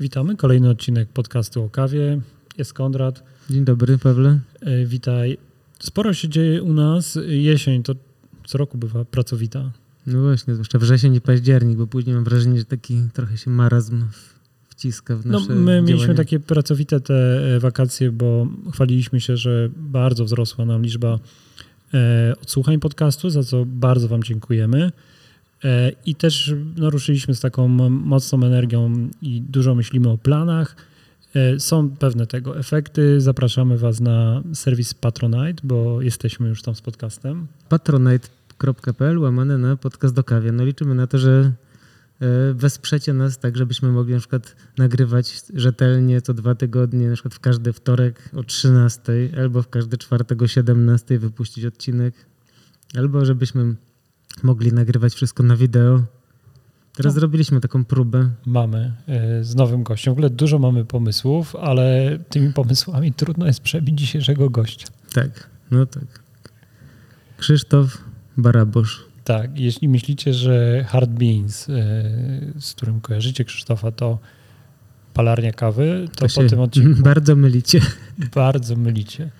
Witamy. Kolejny odcinek podcastu o kawie. Jest Konrad. Dzień dobry, Pawle. E, witaj. Sporo się dzieje u nas. Jesień to co roku bywa pracowita. No właśnie, zwłaszcza wrzesień i październik, bo później mam wrażenie, że taki trochę się marazm wciska w No, nasze my działania. mieliśmy takie pracowite te e, wakacje, bo chwaliliśmy się, że bardzo wzrosła nam liczba e, odsłuchań podcastu, za co bardzo Wam dziękujemy. E, I też no, ruszyliśmy z taką mocną energią i dużo myślimy o planach. E, Są pewne tego efekty. Zapraszamy Was na serwis Patronite, bo jesteśmy już tam z podcastem. patronite.pl łamane na podcast do kawie. No liczymy na to, że e, wesprzecie nas tak, żebyśmy mogli na przykład nagrywać rzetelnie co dwa tygodnie, na przykład w każdy wtorek o 13 albo w każdy czwartek o 17 wypuścić odcinek, albo żebyśmy mogli nagrywać wszystko na wideo. Teraz No. zrobiliśmy taką próbę. Mamy e, z nowym gościem. W ogóle dużo mamy pomysłów, ale tymi pomysłami trudno jest przebić dzisiejszego gościa. Tak, no tak. Krzysztof Barabosz. Tak, jeśli myślicie, że Hard Beans, e, z którym kojarzycie Krzysztofa, to palarnia kawy, to, po się tym odcinku Bardzo mylicie. bardzo mylicie.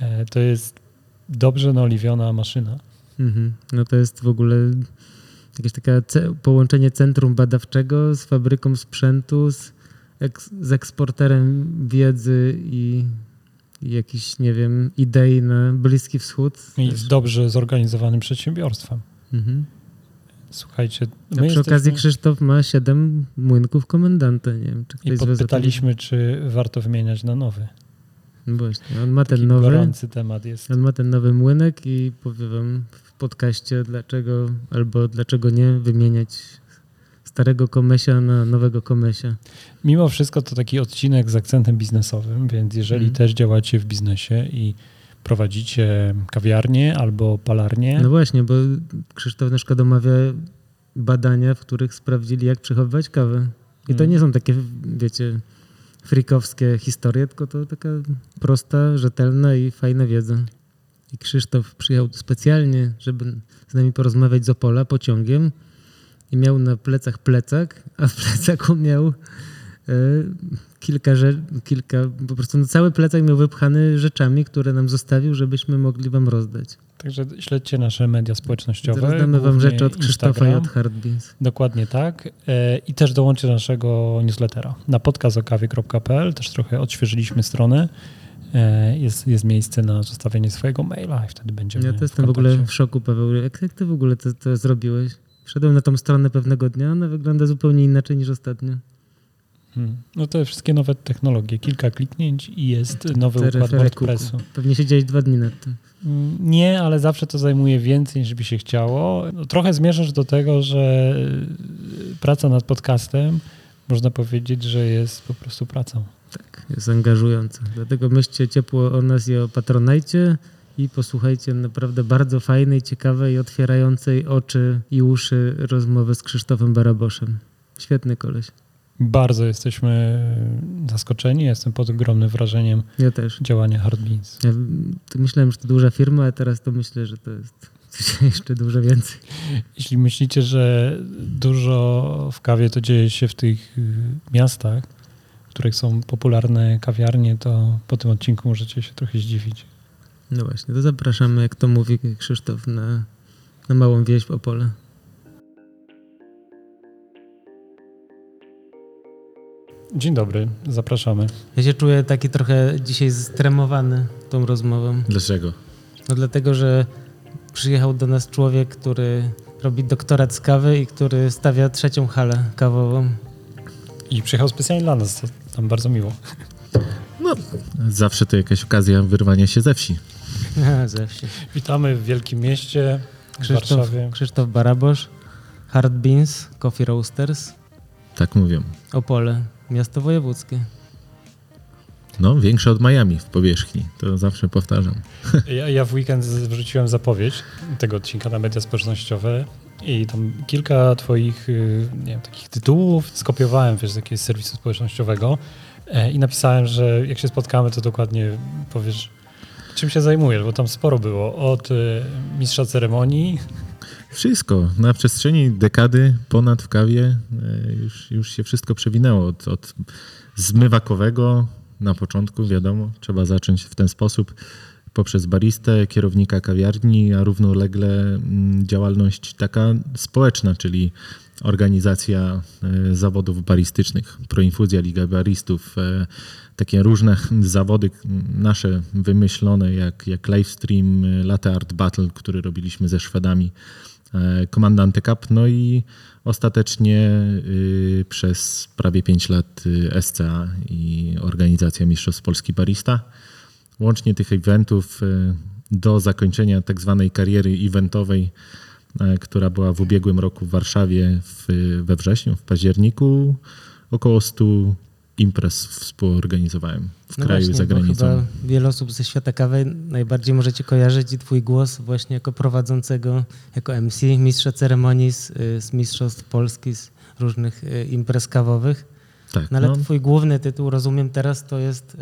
E, To jest dobrze naoliwiona maszyna. Mhm. No to jest w ogóle jakieś takie połączenie centrum badawczego z fabryką sprzętu, z, eks- z eksporterem wiedzy i, i jakiś, nie wiem, idei na Bliski Wschód. I z dobrze zorganizowanym przedsiębiorstwem. Mhm. Słuchajcie, A przy okazji Krzysztof ma siedem młynków komendanta. Nie wiem, czy i ktoś tym- podpytaliśmy, czy warto wymieniać na nowy. No właśnie, on ma Taki ten nowy. temat jest. On ma ten nowy młynek i powiem wam podcaście dlaczego albo dlaczego nie wymieniać starego komesia na nowego komesia. Mimo wszystko to taki odcinek z akcentem biznesowym, więc jeżeli Mhm. też działacie w biznesie i prowadzicie kawiarnię albo palarnię, No właśnie, bo Krzysztof na przykład omawia badania, w których sprawdzili jak przechowywać kawę. I to Mhm. nie są takie, wiecie, frikowskie historie, tylko to taka prosta, rzetelna i fajna wiedza. I Krzysztof przyjechał specjalnie, żeby z nami porozmawiać z Opola pociągiem i miał na plecach plecak, a w plecaku miał e, kilka, rzeczy, kilka, po prostu no cały plecak miał wypchany rzeczami, które nam zostawił, żebyśmy mogli wam rozdać. Także śledźcie nasze media społecznościowe. Teraz damy wam rzeczy od Krzysztofa i Instagram. od Hardbeans. Dokładnie tak. E, I też dołączcie do naszego newslettera na podcastokawie.pl. Też trochę odświeżyliśmy stronę. E, Jest, jest miejsce na zostawienie swojego maila i wtedy będziemy Ja to w jestem w ogóle w szoku, Paweł. Jak, jak ty w ogóle to, to zrobiłeś? Wszedłem na tą stronę pewnego dnia, ona wygląda zupełnie inaczej niż ostatnio. Hmm. No te wszystkie nowe technologie. Kilka kliknięć i jest nowy Te układ. WordPressu. Pewnie siedziałeś dwa dni nad tym. Mm, Nie, ale zawsze to zajmuje więcej niż by się chciało. No, trochę zmierzasz do tego, że y, praca nad podcastem można powiedzieć, że jest po prostu pracą. Tak, jest angażujące. Dlatego myślcie ciepło o nas i o Patronajcie i posłuchajcie naprawdę bardzo fajnej, ciekawej, otwierającej oczy i uszy rozmowy z Krzysztofem Baraboszem. Świetny koleś. Bardzo jesteśmy zaskoczeni. Jestem pod ogromnym wrażeniem Ja też. działania Hard Beans. Ja myślałem, że to duża firma, a teraz to myślę, że to jest jeszcze dużo więcej. Jeśli myślicie, że dużo w kawie to dzieje się w tych miastach, których są popularne kawiarnie, to po tym odcinku możecie się trochę zdziwić. No właśnie, to zapraszamy, jak to mówi Krzysztof, na, na małą wieś w Opole. Dzień dobry, zapraszamy. Ja się czuję taki trochę dzisiaj stremowany tą rozmową. Dlaczego? No dlatego, że przyjechał do nas człowiek, który robi doktorat z kawy i który stawia trzecią halę kawową. I przyjechał specjalnie dla nas, to nam bardzo miło. No, zawsze to jakaś okazja wyrwania się ze wsi. Ze wsi. Witamy w wielkim mieście, w Krzysztof, Warszawie. Krzysztof Barabosz, Hard Beans, Coffee Roasters, Tak mówią. Opole, miasto wojewódzkie. No, większe od Miami w powierzchni. To zawsze powtarzam. Ja, ja w weekend wrzuciłem zapowiedź tego odcinka na media społecznościowe i tam kilka twoich y, nie wiem, takich tytułów skopiowałem wiesz, z jakiegoś serwisu społecznościowego e, i napisałem, że jak się spotkamy, to dokładnie powiesz, czym się zajmujesz, bo tam sporo było. Od y, mistrza ceremonii, Wszystko. Na przestrzeni dekady ponad w kawie e, już, już się wszystko przewinęło. Od, od zmywakowego na początku, wiadomo, trzeba zacząć w ten sposób poprzez baristę, kierownika kawiarni, a równolegle mm, działalność taka społeczna, czyli organizacja e, zawodów baristycznych, Proinfuzja, Liga Baristów, e, takie różne zawody nasze wymyślone, jak, jak livestream, e, Latte Art Battle, który robiliśmy ze Szwedami, Komandante Cup, no i ostatecznie y, przez prawie 5 lat y, SCA i organizacja Mistrzostw Polski Barista. Łącznie tych eventów y, do zakończenia tak zwanej kariery eventowej, która była w ubiegłym roku w Warszawie w, we wrześniu, w październiku, około 100 imprez współorganizowałem w no kraju właśnie, i za granicą. Chyba wiele osób ze świata kawy najbardziej możecie kojarzyć i twój głos właśnie jako prowadzącego, jako MC, mistrza ceremonii z, z Mistrzostw Polski, z różnych y, imprez kawowych. Tak, no ale no, twój główny tytuł, rozumiem teraz, to jest...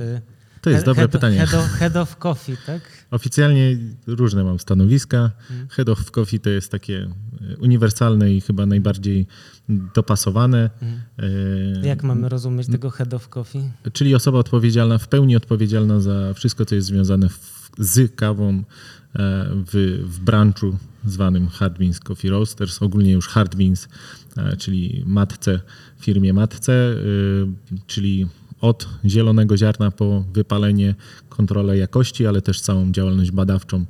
to jest dobre head, pytanie. Head of, head of coffee, tak? Oficjalnie różne mam stanowiska. Mhm. Head of Coffee to jest takie e, uniwersalne i chyba najbardziej dopasowane. E, Jak mamy rozumieć tego head of coffee? Czyli osoba odpowiedzialna, w pełni odpowiedzialna za wszystko, co jest związane w, z kawą e, w, w branchu zwanym Hard Beans Coffee Roasters, ogólnie już Hard Beans, czyli matce, firmie matce, czyli od zielonego ziarna po wypalenie, kontrolę jakości, ale też całą działalność badawczą,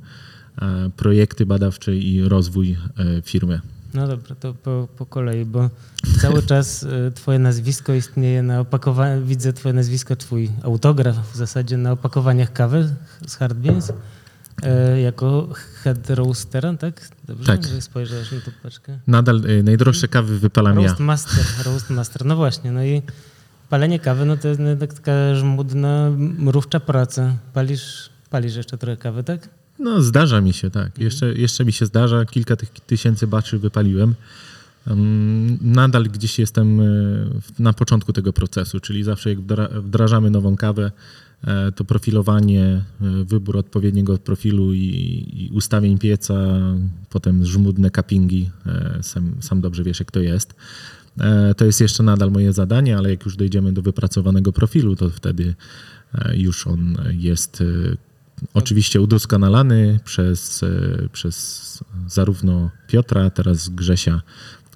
e, projekty badawcze i rozwój e, firmy. No dobra, to po, po kolei, bo cały czas y, twoje nazwisko istnieje na opakowaniu, widzę twoje nazwisko, twój autograf w zasadzie na opakowaniach kawy z Hard Beans e, jako head roastera, tak? Dobrze, Tak. że spojrzałeś na tą paczkę? Nadal e, najdroższe kawy wypalam ja. Roast master, roast master, no właśnie, no i palenie kawy, no to jest taka żmudna, mrówcza praca. Palisz, palisz jeszcze trochę kawy, tak? No, zdarza mi się, tak. Jeszcze, jeszcze mi się zdarza. Kilka tych tysięcy baczy wypaliłem. Nadal gdzieś jestem e, na początku tego procesu, czyli zawsze jak wdra- wdrażamy nową kawę, e, to profilowanie, e, wybór odpowiedniego profilu i, i ustawień pieca, potem żmudne cuppingi, sam, sam dobrze wiesz jak to jest. E, To jest jeszcze nadal moje zadanie, ale jak już dojdziemy do wypracowanego profilu, to wtedy e, już on jest e, oczywiście udoskonalany przez, przez zarówno Piotra, teraz Grzesia,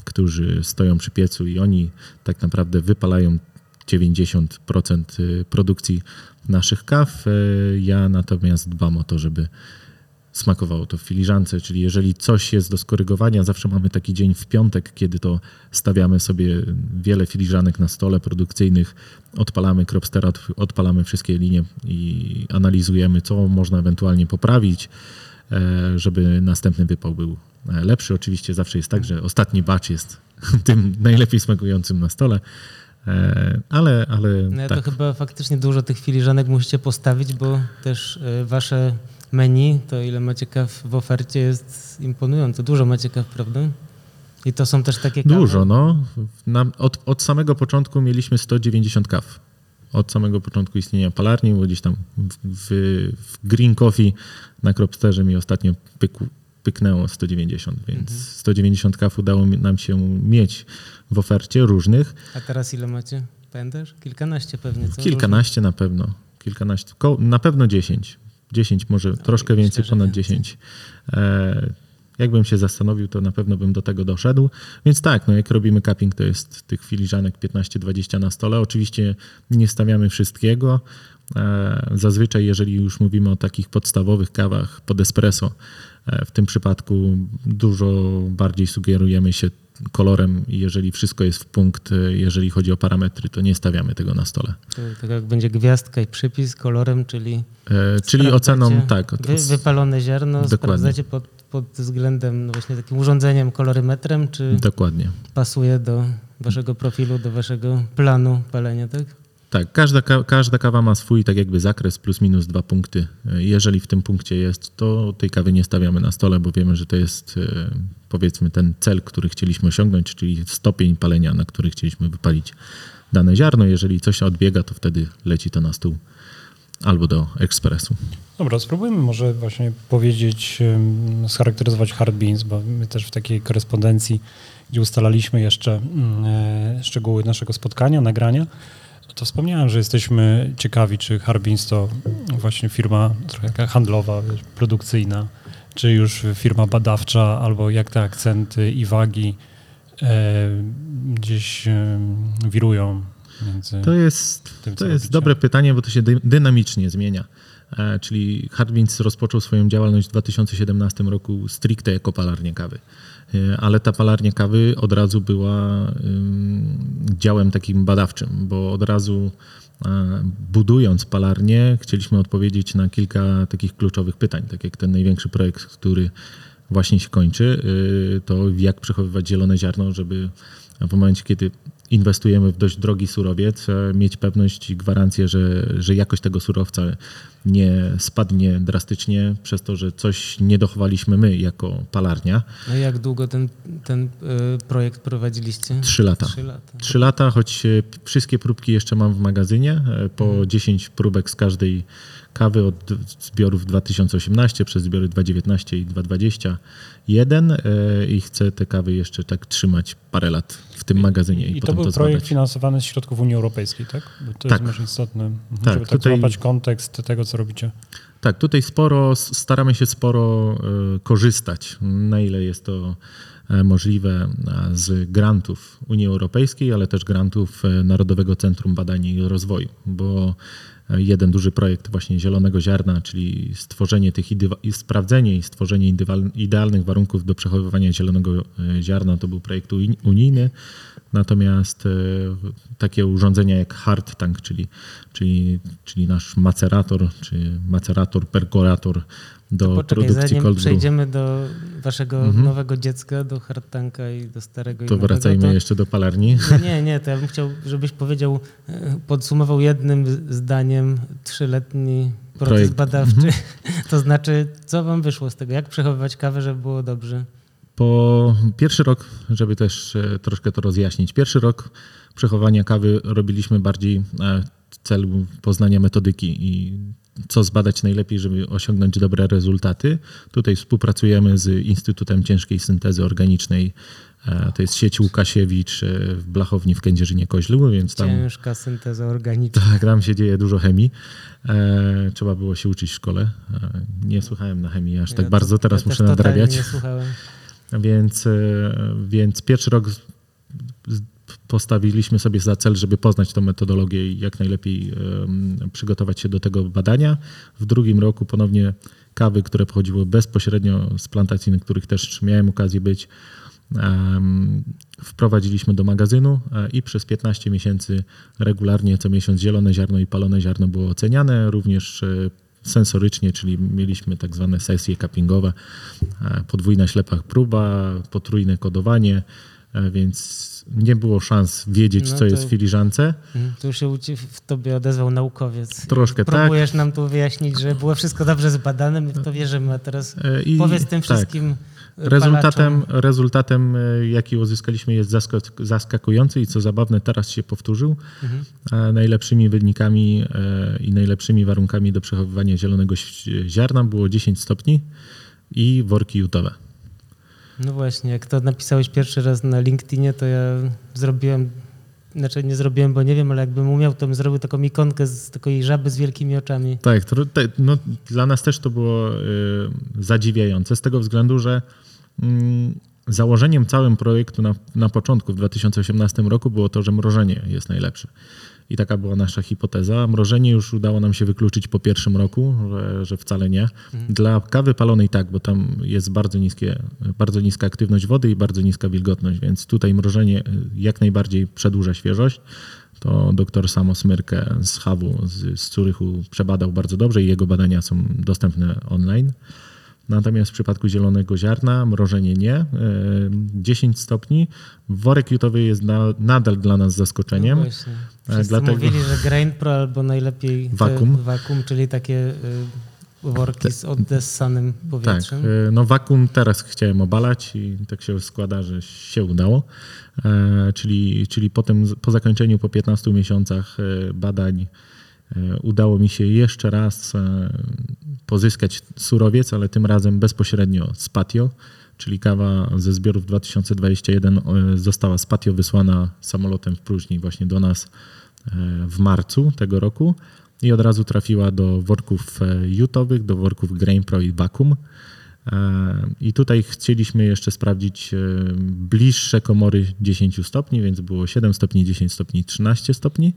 którzy stoją przy piecu i oni tak naprawdę wypalają 90% produkcji naszych kaw. Ja natomiast dbam o to, żeby smakowało to w filiżance, czyli jeżeli coś jest do skorygowania, zawsze mamy taki dzień w piątek, kiedy to stawiamy sobie wiele filiżanek na stole produkcyjnych, odpalamy Cropstera, od- odpalamy wszystkie linie i analizujemy, co można ewentualnie poprawić, e, żeby następny wypał był e, lepszy. Oczywiście zawsze jest tak, że ostatni batch jest tym najlepiej smakującym na stole, e, ale, ale No tak. to chyba faktycznie dużo tych filiżanek musicie postawić, bo też wasze menu, to ile macie kaw w ofercie jest imponujące. Dużo macie kaw, prawda? I to są też takie kawy. Dużo, no. Na, od, od samego początku mieliśmy 190 kaw. Od samego początku istnienia palarni, bo gdzieś tam w, w, w Green Coffee na Cropsterze mi ostatnio pykł, pyknęło 190, więc 190 kaw udało nam się mieć w ofercie różnych. A teraz ile macie? Pamiętasz? Kilkanaście pewnie, co? Kilkanaście na pewno. Kilkanaście, na pewno 10. 10, może troszkę myślę, więcej, ponad więcej. 10. E, jakbym się zastanowił, to na pewno bym do tego doszedł. Więc tak, no jak robimy cupping, to jest tych filiżanek 15-20 na stole. Oczywiście nie stawiamy wszystkiego. E, zazwyczaj, jeżeli już mówimy o takich podstawowych kawach pod espresso, e, w tym przypadku dużo bardziej sugerujemy się kolorem i jeżeli wszystko jest w punkt, jeżeli chodzi o parametry, to nie stawiamy tego na stole. To, tak jak będzie gwiazdka i przypis kolorem, czyli E, czyli oceną, tak. Wy, wypalone ziarno, Dokładnie. sprawdzacie pod, pod względem no właśnie takim urządzeniem, kolorymetrem, czy Dokładnie. pasuje do waszego profilu, do waszego planu palenia, tak? Tak, każda, ka- każda kawa ma swój tak jakby zakres plus minus dwa punkty. Jeżeli w tym punkcie jest, to tej kawy nie stawiamy na stole, bo wiemy, że to jest e, powiedzmy ten cel, który chcieliśmy osiągnąć, czyli stopień palenia, na który chcieliśmy wypalić dane ziarno. Jeżeli coś odbiega, to wtedy leci to na stół. albo do ekspresu. Dobra, spróbujmy może właśnie powiedzieć, scharakteryzować hard beans, bo my też w takiej korespondencji, gdzie ustalaliśmy jeszcze mm, e, szczegóły naszego spotkania, nagrania, to wspomniałem, że jesteśmy ciekawi, czy hard beans to właśnie firma trochę handlowa, produkcyjna, czy już firma badawcza, albo jak te akcenty i wagi e, gdzieś e, wirują między To jest, tym, to jest robicie. dobre pytanie, bo to się dy, dynamicznie zmienia. E, czyli Hardwinds rozpoczął swoją działalność w 2017 roku stricte jako palarnia kawy. E, ale ta palarnia kawy od razu była działem takim badawczym, bo od razu e, budując palarnię chcieliśmy odpowiedzieć na kilka takich kluczowych pytań, tak jak ten największy projekt, który właśnie się kończy, y, to jak przechowywać zielone ziarno, żeby w momencie, kiedy inwestujemy w dość drogi surowiec, e, mieć pewność i gwarancję, że, że jakość tego surowca nie spadnie drastycznie przez to, że coś nie dochowaliśmy my jako palarnia. No i jak długo ten, ten y, projekt prowadziliście? Trzy lata. Trzy lata. Trzy lata, choć e, wszystkie próbki jeszcze mam w magazynie, e, po 10 próbek z każdej kawy od zbiorów 2018 przez zbiory 2019 i 2021 e, i chcę te kawy jeszcze tak trzymać parę lat tym magazynie i, I to potem był to projekt zbadać. finansowany z środków Unii Europejskiej, tak? Bo to Tak. jest może istotne, mhm, Tak, żeby tak tutaj- złapać kontekst tego, co robicie. Tak, tutaj sporo, staramy się sporo e, korzystać, na ile jest to e, możliwe e, z grantów Unii Europejskiej, ale też grantów Narodowego Centrum Badań i Rozwoju, bo jeden duży projekt właśnie zielonego ziarna, czyli stworzenie tych i sprawdzenie i stworzenie idealnych warunków do przechowywania zielonego e, ziarna to był projekt uni- unijny. Natomiast e, takie urządzenia jak hard tank, czyli, czyli, czyli nasz macerator, czy macerator, perkolator do Poczekaj, produkcji zanim cold brew, przejdziemy do waszego Mhm. nowego dziecka, do hardtanka i do starego i to nowego, wracajmy to... jeszcze do palarni. No Nie, nie, to ja bym chciał, żebyś powiedział, e, podsumował jednym zdaniem trzyletni proces Projekt. badawczy. To znaczy, co wam wyszło z tego? Jak przechowywać kawę, żeby było dobrze? Po pierwszy rok, żeby też e, troszkę to rozjaśnić, pierwszy rok przechowania kawy robiliśmy bardziej e, w celu poznania metodyki i co zbadać najlepiej, żeby osiągnąć dobre rezultaty. Tutaj współpracujemy z Instytutem Ciężkiej Syntezy Organicznej. E, To jest sieć Łukasiewicz e, w Blachowni w Kędzierzynie-Koźlu, więc tam... Ciężka synteza organiczna. Tak, tam się dzieje dużo chemii. E, trzeba było się uczyć w szkole. Nie słuchałem na chemii aż tak Ja bardzo, to- teraz ja muszę nadrabiać. nie słuchałem. Więc, więc pierwszy rok postawiliśmy sobie za cel, żeby poznać tą metodologię i jak najlepiej przygotować się do tego badania. W drugim roku ponownie kawy, które pochodziły bezpośrednio z plantacji, na których też miałem okazję być, wprowadziliśmy do magazynu e, i przez 15 miesięcy regularnie co miesiąc zielone ziarno i palone ziarno było oceniane, również e, sensorycznie, czyli mieliśmy tak zwane sesje cuppingowe, e, podwójna ślepa próba, potrójne kodowanie, więc nie było szans wiedzieć, No co to- jest w filiżance. Mhm. Tu się w tobie odezwał naukowiec. Troszkę tak. Próbujesz nam tu wyjaśnić, że było wszystko dobrze zbadane, my w to wierzymy, a teraz E, i- powiedz tym tak. wszystkim Rezultatem, palaczom. rezultatem, e, jaki uzyskaliśmy, jest zaskak- zaskakujący i co zabawne, teraz się powtórzył. Mhm. E, Najlepszymi wynikami i najlepszymi warunkami do przechowywania zielonego ziarna było 10 stopni i worki jutowe. No właśnie, jak to napisałeś pierwszy raz na LinkedInie, to ja zrobiłem, znaczy nie zrobiłem, bo nie wiem, ale jakbym umiał, to bym zrobił taką ikonkę z takiej żaby z wielkimi oczami. Tak, to, no, dla nas też to było y, zadziwiające z tego względu, że mm, założeniem całym projektu na, na początku w 2018 roku było to, że mrożenie jest najlepsze. I taka była nasza hipoteza. Mrożenie już udało nam się wykluczyć po pierwszym roku, że, że wcale nie. Dla kawy palonej tak, bo tam jest bardzo, niskie, bardzo niska aktywność wody i bardzo niska wilgotność, więc tutaj mrożenie y, jak najbardziej przedłuża świeżość. To doktor Samo Smyrkę z Hawu z, z Curychu przebadał bardzo dobrze i jego badania są dostępne online. Natomiast w przypadku zielonego ziarna mrożenie nie. E, 10 stopni. Worek jutowy jest na, nadal dla nas zaskoczeniem. No właśnie. E, Wszyscy dlatego- mówili, że Grain Pro albo najlepiej Wakum. wakum czyli takie worki z oddessanym Tak, powietrzem. e, no wakum teraz chciałem obalać i tak się składa, że się udało. E, czyli, czyli potem, po zakończeniu, po 15 miesiącach e, badań e, udało mi się jeszcze raz e, pozyskać surowiec, ale tym razem bezpośrednio z patio, czyli kawa ze zbiorów 2021 e, została z patio wysłana samolotem w próżni właśnie do nas e, w marcu tego roku i od razu trafiła do worków e, jutowych, do worków Grain Pro i Vacuum. E, I tutaj chcieliśmy jeszcze sprawdzić e, bliższe komory 10 stopni, więc było 7 stopni, 10 stopni, 13 stopni.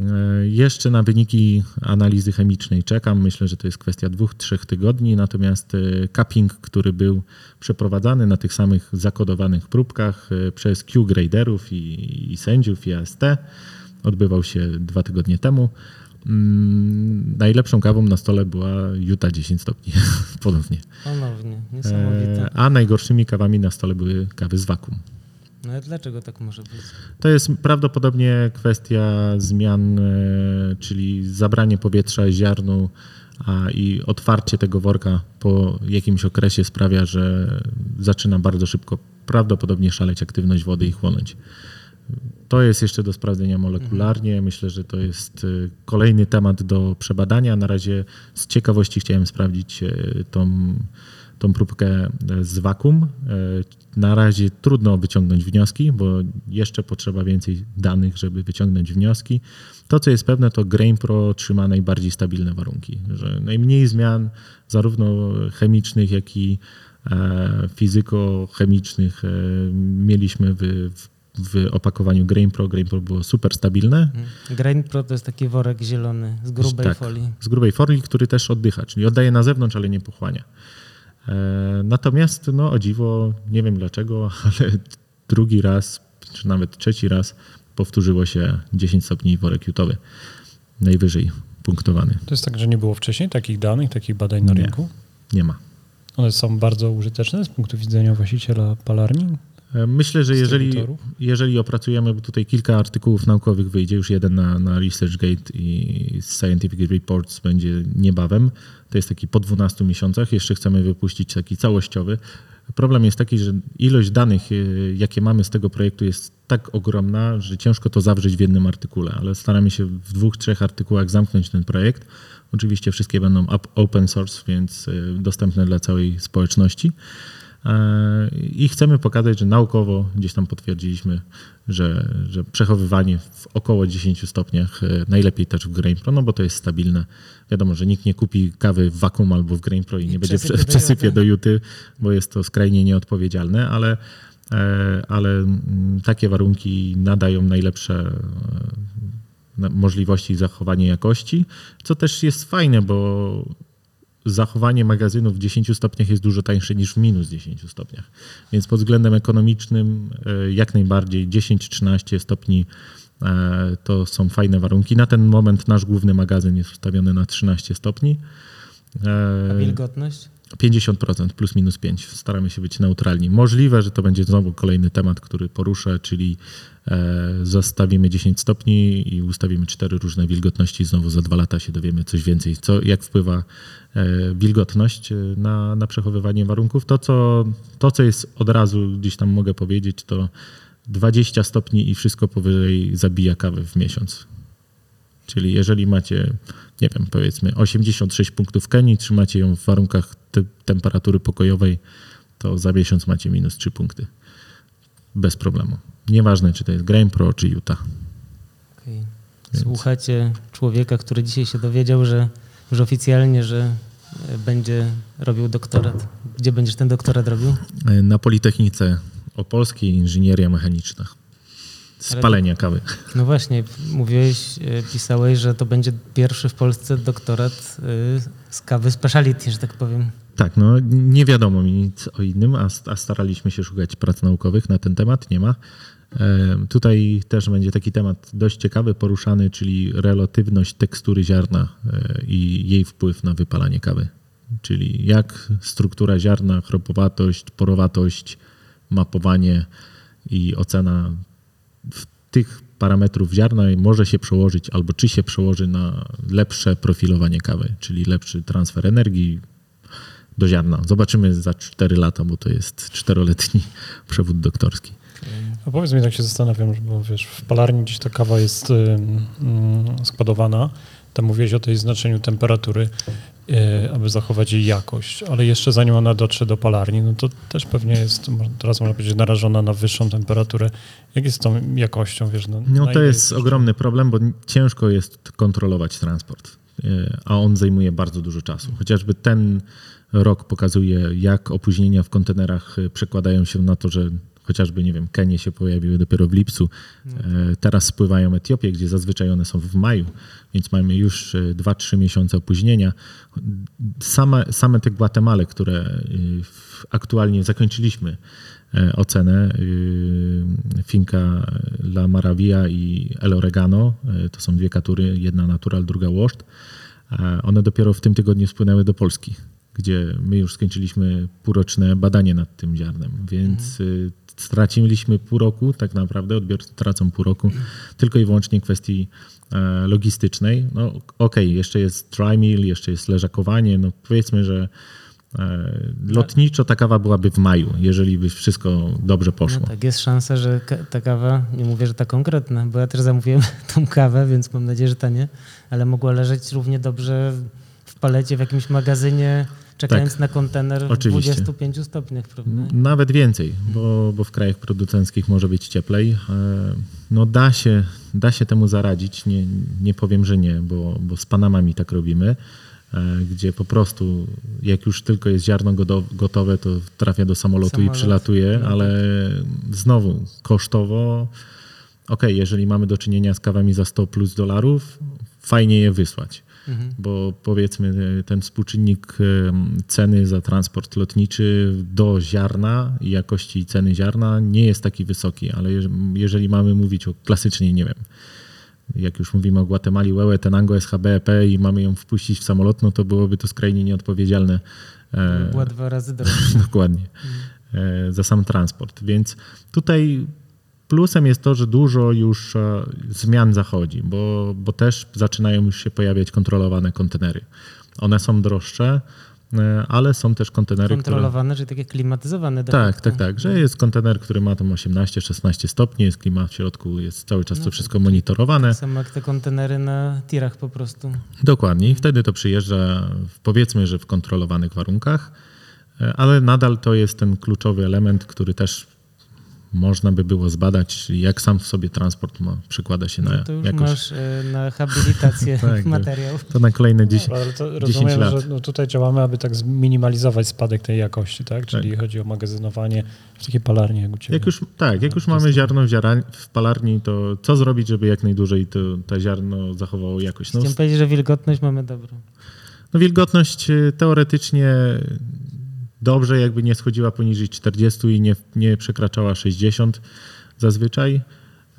E, Jeszcze na wyniki analizy chemicznej czekam. Myślę, że to jest kwestia dwóch, trzech tygodni. Natomiast e, cupping, który był przeprowadzany na tych samych zakodowanych próbkach e, przez Q-graderów i, i sędziów i AST, odbywał się dwa tygodnie temu. Mm, Najlepszą kawą na stole była Utah 10 stopni ponownie. Ponownie, niesamowite. A najgorszymi kawami na stole były kawy z wakum. No ale dlaczego tak może być? To jest prawdopodobnie kwestia zmian, e, czyli zabranie powietrza ziarnu a i otwarcie tego worka po jakimś okresie sprawia, że zaczyna bardzo szybko prawdopodobnie szaleć aktywność wody i chłonąć. To jest jeszcze do sprawdzenia molekularnie. Myślę, że to jest e, kolejny temat do przebadania. Na razie z ciekawości chciałem sprawdzić e, tą, tą próbkę e, z wakum. E, Na razie trudno wyciągnąć wnioski, bo jeszcze potrzeba więcej danych, żeby wyciągnąć wnioski. To, co jest pewne, to Grain Pro trzyma najbardziej stabilne warunki, że najmniej zmian zarówno chemicznych, jak i e, fizyko-chemicznych mieliśmy w, w, w opakowaniu Grain Pro. Grain Pro było super stabilne. Mhm. Grain Pro to jest taki worek zielony z grubej Tak. folii. Z grubej folii, który też oddycha, czyli oddaje na zewnątrz, ale nie pochłania. E, Natomiast, no o dziwo, nie wiem dlaczego, ale drugi raz, czy nawet trzeci raz powtórzyło się 10 stopni worek jutowy. Najwyżej punktowany. To jest tak, że nie było wcześniej takich danych, takich badań na Nie. rynku. Nie ma. One są bardzo użyteczne z punktu widzenia właściciela palarni. Myślę, że jeżeli, jeżeli opracujemy, bo tutaj kilka artykułów naukowych wyjdzie, już jeden na, na ResearchGate i Scientific Reports będzie niebawem. To jest taki po 12 miesiącach. Jeszcze chcemy wypuścić taki całościowy. Problem jest taki, że ilość danych, e, jakie mamy z tego projektu jest tak ogromna, że ciężko to zawrzeć w jednym artykule, ale staramy się w dwóch, trzech artykułach zamknąć ten projekt. Oczywiście wszystkie będą open source, więc e, dostępne dla całej społeczności. E, I chcemy pokazać, że naukowo gdzieś tam potwierdziliśmy, że, że przechowywanie w około 10 stopniach, e, najlepiej też w Grain Pro, no bo to jest stabilne. Wiadomo, że nikt nie kupi kawy w wakum albo w Grain Pro i, I nie będzie przesypie przesypie juty. do juty, bo jest to skrajnie nieodpowiedzialne, ale, e, ale mm, takie warunki nadają najlepsze na- możliwości zachowania jakości, co też jest fajne, bo zachowanie magazynu w 10 stopniach jest dużo tańsze niż w minus 10 stopniach. Więc pod względem ekonomicznym e, jak najbardziej 10-13 stopni e, to są fajne warunki. Na ten moment nasz główny magazyn jest ustawiony na 13 stopni. E, A wilgotność? 50% plus minus 5. Staramy się być neutralni. Możliwe, że to będzie znowu kolejny temat, który poruszę, czyli e, zostawimy 10 stopni i ustawimy cztery różne wilgotności. Znowu za dwa lata się dowiemy coś więcej, co, jak wpływa e, wilgotność e, na, na przechowywanie warunków. To co, to, co jest od razu gdzieś tam mogę powiedzieć, to 20 stopni i wszystko powyżej zabija kawę w miesiąc. Czyli jeżeli macie, nie wiem, powiedzmy 86 punktów Kenii, trzymacie ją w warunkach te, temperatury pokojowej, to za miesiąc macie minus 3 punkty. Bez problemu. Nieważne, czy to jest Grain Pro, czy Utah. Okej. Słuchacie człowieka, który dzisiaj się dowiedział, że już oficjalnie, że e, będzie robił doktorat. Gdzie będziesz ten doktorat robił? Na Politechnice Opolskiej Inżynieria Mechaniczna. Spalenia kawy. No właśnie, mówiłeś, e, pisałeś, że to będzie pierwszy w Polsce doktorat e, z kawy speciality, że tak powiem. Tak, no nie wiadomo mi nic o innym, a, a staraliśmy się szukać prac naukowych na ten temat, nie ma. Tutaj też będzie taki temat dość ciekawy, poruszany, czyli relatywność tekstury ziarna e, i jej wpływ na wypalanie kawy. Czyli jak struktura ziarna, chropowatość, porowatość, mapowanie i ocena tych parametrów ziarna może się przełożyć, albo czy się przełoży na lepsze profilowanie kawy, czyli lepszy transfer energii do ziarna. Zobaczymy za 4 lata, bo to jest czteroletni przewód doktorski. A powiedz mi, tak się zastanawiam, bo wiesz, w palarni gdzieś ta kawa jest składowana. Tam mówiłeś o tej znaczeniu temperatury, y, aby zachować jej jakość, ale jeszcze zanim ona dotrze do palarni, no to też pewnie jest, teraz można powiedzieć, narażona na wyższą temperaturę. Jak jest z tą jakością, wiesz? No, No to jest ogromny problem, bo ciężko jest kontrolować transport, e, a on zajmuje bardzo dużo czasu. Chociażby ten rok pokazuje, jak opóźnienia w kontenerach e, przekładają się na to, że chociażby, nie wiem, Kenie się pojawiły dopiero w lipcu. E, Teraz spływają Etiopie, gdzie zazwyczaj one są w maju, więc mamy już e, 2-3 miesiące opóźnienia. Same, same te Guatemale, które e, aktualnie zakończyliśmy e, ocenę, e, Finca La Maravilla i El Oregano, e, to są dwie katury, jedna natural, druga washed. E, One dopiero w tym tygodniu spłynęły do Polski, gdzie my już skończyliśmy półroczne badanie nad tym ziarnem, więc y, straciliśmy pół roku, tak naprawdę odbiorcy tracą pół roku, tylko i wyłącznie kwestii e, logistycznej. No okej, jeszcze jest dry mill, jeszcze jest leżakowanie, no powiedzmy, że e, lotniczo ta kawa byłaby w maju, jeżeli by wszystko dobrze poszło. No tak, jest szansa, że ta kawa, nie mówię, że ta konkretna, bo ja też zamówiłem tą kawę, więc mam nadzieję, że ta nie, ale mogła leżeć równie dobrze w palecie w jakimś magazynie, czekając Tak. na kontener w Oczywiście. 25 stopniach, prawda? Nawet więcej, bo, bo w krajach producenckich może być cieplej. E, No da się, da się temu zaradzić, nie, nie powiem, że nie, bo, bo z Panamami tak robimy, e, gdzie po prostu jak już tylko jest ziarno gotowe, to trafia do samolotu Samolot, i przylatuje, no ale znowu kosztowo, okej, jeżeli mamy do czynienia z kawami za 100 plus dolarów, fajnie je wysłać Mhm. bo powiedzmy e, ten współczynnik em, ceny za transport lotniczy do ziarna i jakości ceny ziarna nie jest taki wysoki, ale jeż- jeżeli mamy mówić o klasycznie, nie wiem, jak już mówimy o Guatemali, Tenango, SHBP i mamy ją wpuścić w samolot, no to byłoby to skrajnie nieodpowiedzialne. e, Była dwa razy droższa. Dokładnie. E, Za sam transport. Więc tutaj plusem jest to, że dużo już e, zmian zachodzi, bo, bo też zaczynają już się pojawiać kontrolowane kontenery. One są droższe, e, ale są też kontenery, które... Kontrolowane, czyli takie klimatyzowane. Tak, tak, tak, że jest kontener, który ma tam 18-16 stopni, jest klimat w środku, jest cały czas No to tak, wszystko monitorowane. Tak samo jak te kontenery na tirach po prostu. Dokładnie. I wtedy to przyjeżdża, powiedzmy, że w kontrolowanych warunkach, e, ale nadal to jest ten kluczowy element, który też można by było zbadać, jak sam w sobie transport ma, przykłada się na No to już jakość. masz e, na habilitację Tak, to- materiał. To na kolejne 10. Ale to 10 rozumiem, lat. że no tutaj działamy, aby tak zminimalizować spadek tej jakości, tak? Czyli chodzi o magazynowanie w takiej palarni jak u Ciebie. Jak już, tak, jak już mamy ziarno w, w palarni, to co zrobić, żeby jak najdłużej to, to ziarno zachowało jakość? No, Chciałem powiedzieć, że wilgotność mamy dobrą. No wilgotność y, teoretycznie dobrze, jakby nie schodziła poniżej 40 i nie, nie przekraczała 60 zazwyczaj,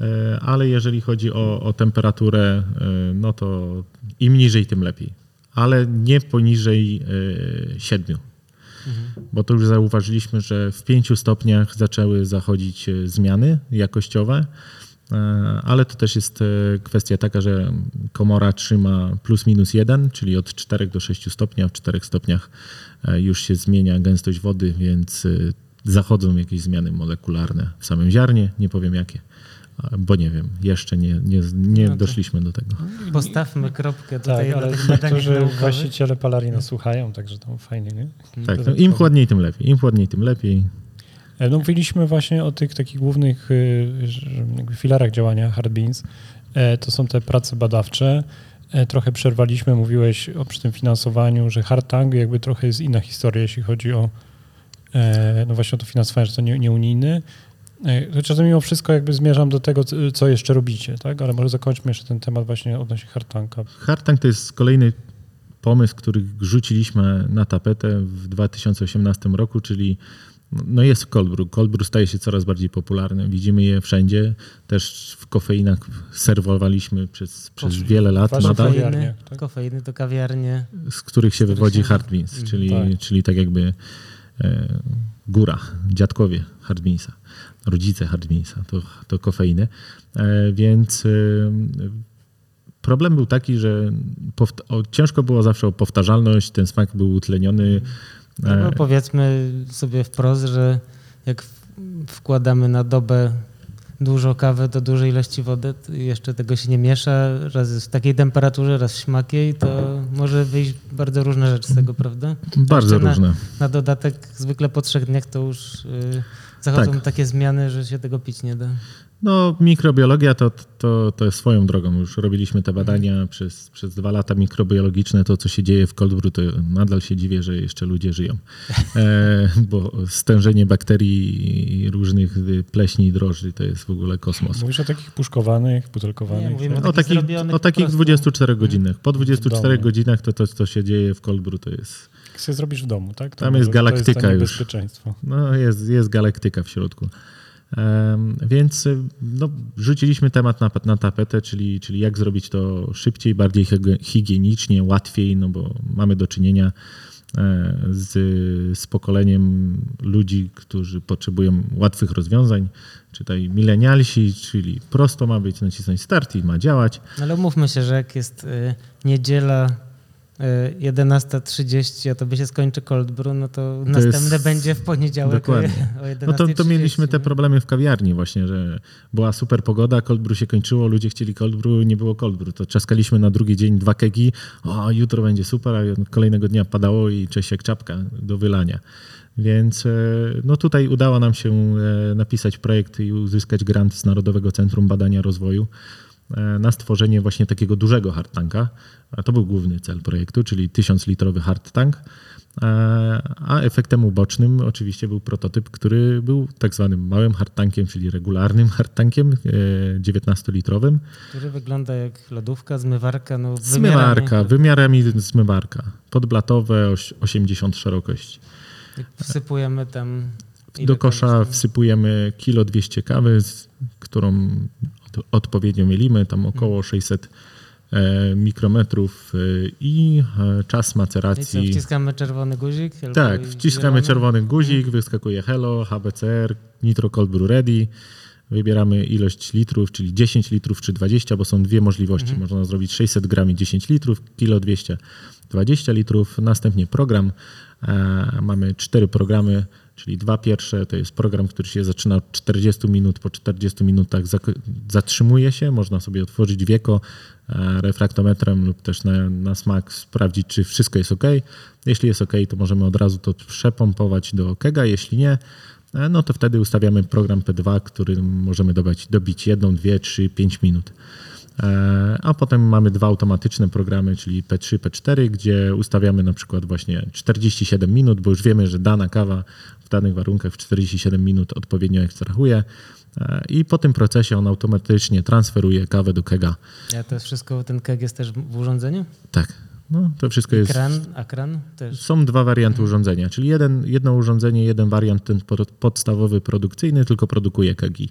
e, ale jeżeli chodzi o, o temperaturę, e, no to im niżej, tym lepiej, ale nie poniżej e, 7. Bo to już zauważyliśmy, że w 5 stopniach zaczęły zachodzić zmiany jakościowe, ale to też jest e, kwestia taka, że komora trzyma plus minus 1, czyli od 4 do 6 stopni, a w 4 stopniach e, już się zmienia gęstość wody, więc e, zachodzą jakieś zmiany molekularne w samym ziarnie, nie powiem jakie, bo nie wiem, jeszcze nie, nie, nie No to- doszliśmy do tego. Postawmy kropkę tutaj tak, ale niektórzy właściciele palarni nas słuchają, także to fajnie, nie? Tak, no, im chłodniej, tym lepiej. Im chłodniej, tym lepiej. E, No, mówiliśmy właśnie o tych takich głównych y, filarach działania Hard Beans. E, To są te prace badawcze. E, Trochę przerwaliśmy, mówiłeś o przy tym finansowaniu, że Hard Tank jakby trochę jest inna historia, jeśli chodzi o no właśnie o to finansowanie, że to nie, nie unijny. Chociaż mimo wszystko jakby zmierzam do tego, co- jeszcze robicie, tak? Ale może zakończmy jeszcze ten temat właśnie odnośnie Hard Tanka. Hard Tank to jest kolejny pomysł, który rzuciliśmy na tapetę w 2018 roku, czyli no jest cold brew. Cold brew staje się coraz bardziej popularny. Widzimy je wszędzie. Też w kofeinach serwowaliśmy przez, przez wiele lat Wasze nadal, kawiarnie, Kofeiny, tak? kofeiny to kawiarnie. z których się wywodzi hard beans, czyli, tak. czyli tak jakby e, góra, dziadkowie hard beansa, rodzice hard beansa, to, to kofeiny. E, więc e, problem był taki, że ciężko było zawsze o powtarzalność, ten smak był utleniony. No E, powiedzmy sobie wprost, że jak wkładamy na dobę dużo kawy do dużej ilości wody, jeszcze tego się nie miesza, raz jest w takiej temperaturze, raz w śmakiej, to może wyjść bardzo różne rzeczy z tego, prawda? Bardzo na- różne. Na dodatek zwykle po trzech dniach to już y, zachodzą Tak. takie zmiany, że się tego pić nie da. No, mikrobiologia to, to, to jest swoją drogą. Już robiliśmy te badania przez, przez dwa lata mikrobiologiczne. To, co się dzieje w cold brew, to nadal się dziwię, że jeszcze ludzie żyją. E, bo stężenie bakterii i różnych pleśni i drożdży to jest w ogóle kosmos. Mówisz o takich puszkowanych, butelkowanych. Nie, tak? o takich, o takich po prostu. 24 godzinach. Po 24 domu. godzinach to, to, co się dzieje w cold brew, to jest, Jak się zrobisz w domu, tak? To Tam jest galaktyka to jest to już. niebezpieczeństwo. no, jest, jest galaktyka w środku. Więc y, no, rzuciliśmy temat na, na tapetę, czyli, czyli jak zrobić to szybciej, bardziej higienicznie, łatwiej, no bo mamy do czynienia e, z, z pokoleniem ludzi, którzy potrzebują łatwych rozwiązań. Czytaj milenialsi, czyli prosto ma być, nacisnąć start i ma działać. Ale umówmy się, że jak jest y, niedziela 11.30, a to by się skończy cold brew, no to, następne jest- będzie w poniedziałek o, Dokładnie. o 11.30. No to, to mieliśmy te nie? problemy w kawiarni właśnie, że była super pogoda, cold brew się kończyło, ludzie chcieli cold brew, nie było cold brew. To czaskaliśmy na drugi dzień dwa kegi, o jutro będzie super, a kolejnego dnia padało i cześć jak czapka do wylania. Więc e, no tutaj udało nam się e, napisać projekt i uzyskać grant z Narodowego Centrum Badania Rozwoju e, na stworzenie właśnie takiego dużego hard tanka. To był główny cel projektu, czyli 1000-litrowy hard tank. E, A efektem ubocznym oczywiście był prototyp, który był tak zwanym małym hard tankiem, czyli regularnym hard tankiem e, 19-litrowym. Który wygląda jak lodówka, zmywarka, no Zmywarka, wymiarami. zmywarka. Podblatowe, oś- 80 szerokości. Wsypujemy tam... Do kosza wsypujemy kilo 200 kawy, z, którą odpowiednio mielimy, tam około 600 e, mikrometrów e, i e, czas I co, maceracji. wciskamy czerwony guzik? Tak, wciskamy zielony? czerwony guzik, wyskakuje Hello, HBCR, Nitro Cold Brew Ready. Wybieramy ilość litrów, czyli 10 litrów czy 20, bo są dwie możliwości. Można zrobić 600 gram i 10 litrów, kilo 200, 20 litrów. Następnie program. Mamy cztery programy, czyli dwa pierwsze to jest program, który się zaczyna od 40 minut. Po 40 minutach zatrzymuje się. Można sobie otworzyć wieko e, refraktometrem lub też na, na smak sprawdzić, czy wszystko jest ok. Jeśli jest ok, to możemy od razu to przepompować do kega. Jeśli nie, e, no to wtedy ustawiamy program P2, który możemy dobić, dobić jedną, dwie, trzy, pięć minut. E, A potem mamy dwa automatyczne programy, czyli P3, P4, gdzie ustawiamy na przykład właśnie 47 minut, bo już wiemy, że dana kawa w danych warunkach w 47 minut odpowiednio ekstrahuje. E, I po tym procesie on automatycznie transferuje kawę do kega. A to jest wszystko, ten keg jest też w urządzeniu? Tak, no to wszystko jest. Kran, a kran też? Są dwa warianty urządzenia, czyli jeden, jedno urządzenie, jeden wariant, ten po- podstawowy produkcyjny, tylko produkuje kegi.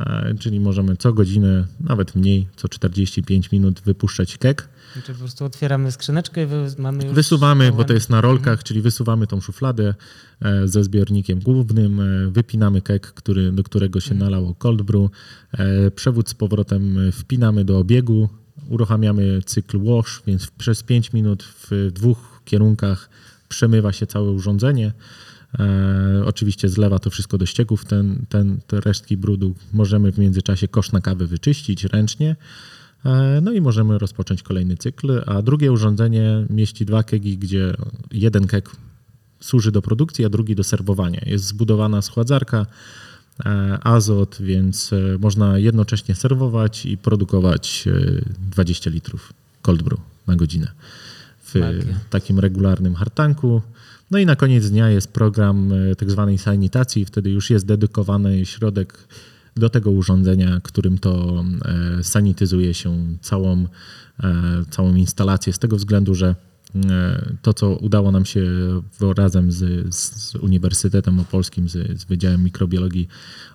E, Czyli możemy co godzinę, nawet mniej, co 45 minut wypuszczać keg. Czy po prostu otwieramy skrzyneczkę i mamy już... Wysuwamy, bo to jest na rolkach, czyli wysuwamy tą szufladę e, ze zbiornikiem głównym, e, wypinamy keg, który, do którego się nalało cold brew, e, przewód z powrotem wpinamy do obiegu, uruchamiamy cykl wash, więc przez 5 minut w dwóch kierunkach przemywa się całe urządzenie. E, oczywiście zlewa to wszystko do ścieków, ten, ten, te resztki brudu możemy w międzyczasie kosz na kawę wyczyścić ręcznie. E, No i możemy rozpocząć kolejny cykl, a drugie urządzenie mieści dwa kegi, gdzie jeden keg służy do produkcji, a drugi do serwowania. Jest zbudowana schładzarka, e, azot, więc e, można jednocześnie serwować i produkować e, 20 litrów cold brew na godzinę w Magia. takim regularnym hartanku. No i na koniec dnia jest program tak zwanej sanitacji, wtedy już jest dedykowany środek do tego urządzenia, którym to e, sanityzuje się całą, e, całą instalację z tego względu, że e, to, co udało nam się razem z, z Uniwersytetem Opolskim, z, z Wydziałem Mikrobiologii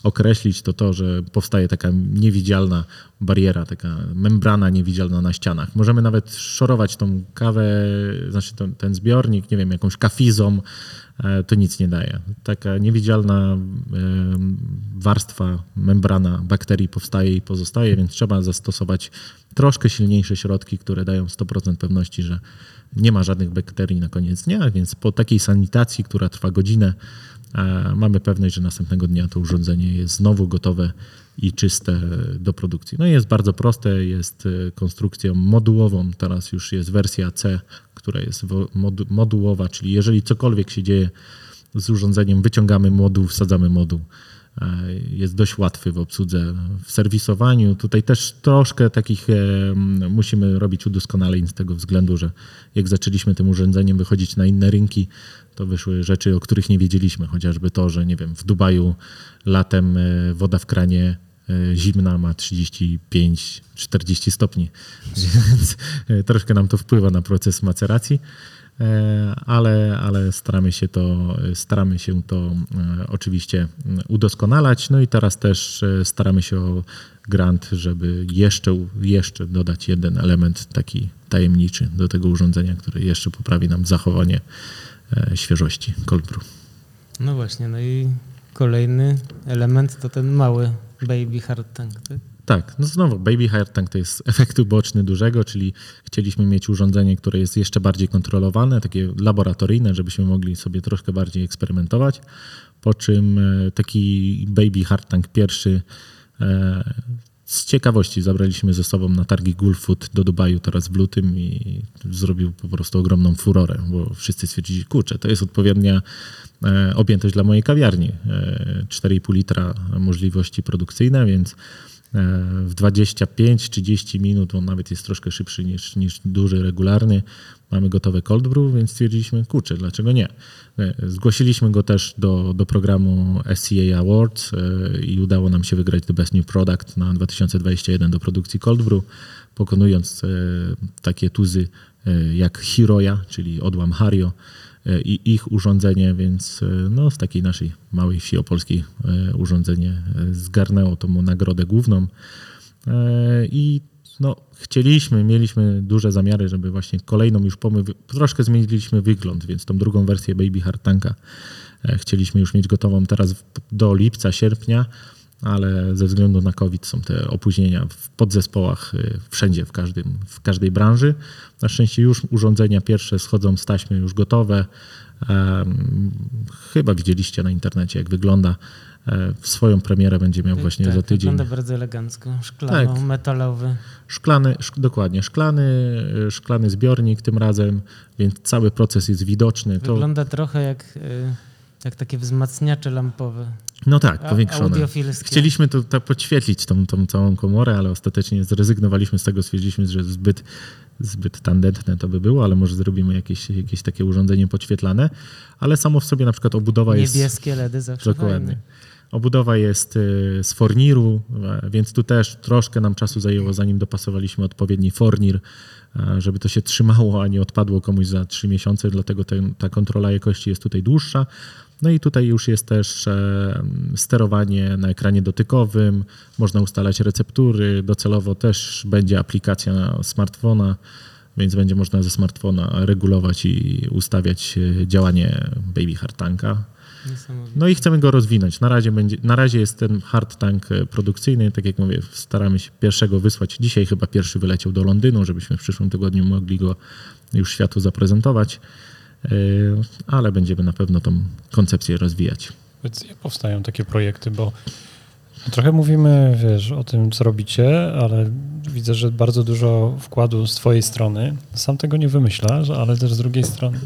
określić, to to, że powstaje taka niewidzialna bariera, taka membrana niewidzialna na ścianach. Możemy nawet szorować tą kawę, znaczy ten, ten zbiornik, nie wiem, jakąś kafizą, to nic nie daje. Taka niewidzialna em, warstwa, membrana bakterii powstaje i pozostaje, więc trzeba zastosować troszkę silniejsze środki, które dają 100% pewności, że nie ma żadnych bakterii na koniec dnia, więc po takiej sanitacji, która trwa godzinę, E, mamy pewność, że następnego dnia to urządzenie jest znowu gotowe i czyste do produkcji. No i jest bardzo proste, jest e, konstrukcją modułową, teraz już jest wersja C, która jest modułowa, czyli jeżeli cokolwiek się dzieje z urządzeniem, wyciągamy moduł, wsadzamy moduł. E, jest dość łatwy w obsłudze, w serwisowaniu. Tutaj też troszkę takich musimy robić udoskonaleń z tego względu, że jak zaczęliśmy tym urządzeniem wychodzić na inne rynki, to wyszły rzeczy, o których nie wiedzieliśmy, chociażby to, że nie wiem, w Dubaju latem e, woda w kranie e, zimna ma 35-40 stopni, więc troszkę nam to wpływa na proces maceracji. E, ale, ale staramy się to, staramy się to e, oczywiście udoskonalać. No i teraz też e, staramy się o grant, żeby jeszcze, jeszcze dodać jeden element taki tajemniczy do tego urządzenia, który jeszcze poprawi nam zachowanie świeżości cold brew. No właśnie, no i kolejny element to ten mały baby hard tank, tak? Tak, no znowu Baby Hard Tank to jest efekt uboczny dużego, czyli chcieliśmy mieć urządzenie, które jest jeszcze bardziej kontrolowane, takie laboratoryjne, żebyśmy mogli sobie troszkę bardziej eksperymentować. Po czym e, taki Baby Hard Tank pierwszy e, z ciekawości zabraliśmy ze sobą na targi Gulfood do Dubaju teraz w lutym i zrobił po prostu ogromną furorę, bo wszyscy stwierdzili, kurczę, to jest odpowiednia e, objętość dla mojej kawiarni. 4,5 litra możliwości produkcyjne, więc E, w 25-30 minut, on nawet jest troszkę szybszy niż, niż duży, regularny. Mamy gotowe cold brew, więc stwierdziliśmy, kurczę, dlaczego nie? E, zgłosiliśmy go też do, do programu SCA Awards e, i udało nam się wygrać The Best New Product na 2021 do produkcji cold brew, pokonując takie tuzy jak Hiroya, czyli odłam Hario, E, i ich urządzenie, więc e, no, z takiej naszej małej wsi opolskiej e, urządzenie zgarnęło tą nagrodę główną. I no, chcieliśmy, mieliśmy duże zamiary, żeby właśnie kolejną już pomysł, troszkę zmieniliśmy wygląd, więc tą drugą wersję Baby Hard Tanka chcieliśmy już mieć gotową teraz do lipca, sierpnia ale ze względu na COVID są te opóźnienia w podzespołach y, wszędzie, w, każdym, w każdej branży. Na szczęście już urządzenia pierwsze schodzą z taśmy już gotowe. Chyba widzieliście na internecie, jak wygląda. E, swoją premierę będzie miał właśnie tak, za tydzień. Wygląda bardzo elegancko, szklano, tak. metalowy. Szklany, szk dokładnie, szklany, y, szklany zbiornik tym razem, więc cały proces jest widoczny. Wygląda to... trochę jak, y, jak takie wzmacniacze lampowe. No tak, powiększone. Chcieliśmy to, to podświetlić, tą, tą całą komorę, ale ostatecznie zrezygnowaliśmy z tego, stwierdziliśmy, że zbyt, zbyt tandetne to by było, ale może zrobimy jakieś, jakieś takie urządzenie podświetlane, ale samo w sobie na przykład obudowa Niebieskie jest... Niebieskie LEDy zawsze Dokładnie. Fajne. Obudowa jest y, z forniru, więc tu też troszkę nam czasu zajęło, zanim dopasowaliśmy odpowiedni fornir, e, żeby to się trzymało, a nie odpadło komuś za trzy miesiące, dlatego ten, ta kontrola jakości jest tutaj dłuższa. No i tutaj już jest też e, sterowanie na ekranie dotykowym, można ustalać receptury, docelowo też będzie aplikacja na smartfona, więc będzie można ze smartfona regulować i ustawiać e, działanie Baby Hard Tanka. No i chcemy go rozwinąć. Na razie, będzie, na razie jest ten hard tank e, produkcyjny. Tak jak mówię, staramy się pierwszego wysłać. Dzisiaj chyba pierwszy wyleciał do Londynu, żebyśmy w przyszłym tygodniu mogli go już światu zaprezentować. E, ale będziemy na pewno tą koncepcję rozwijać. Więc jak powstają takie projekty, bo trochę mówimy, wiesz, o tym, co robicie, ale widzę, że bardzo dużo wkładu z twojej strony. Sam tego nie wymyślasz, ale też z drugiej strony,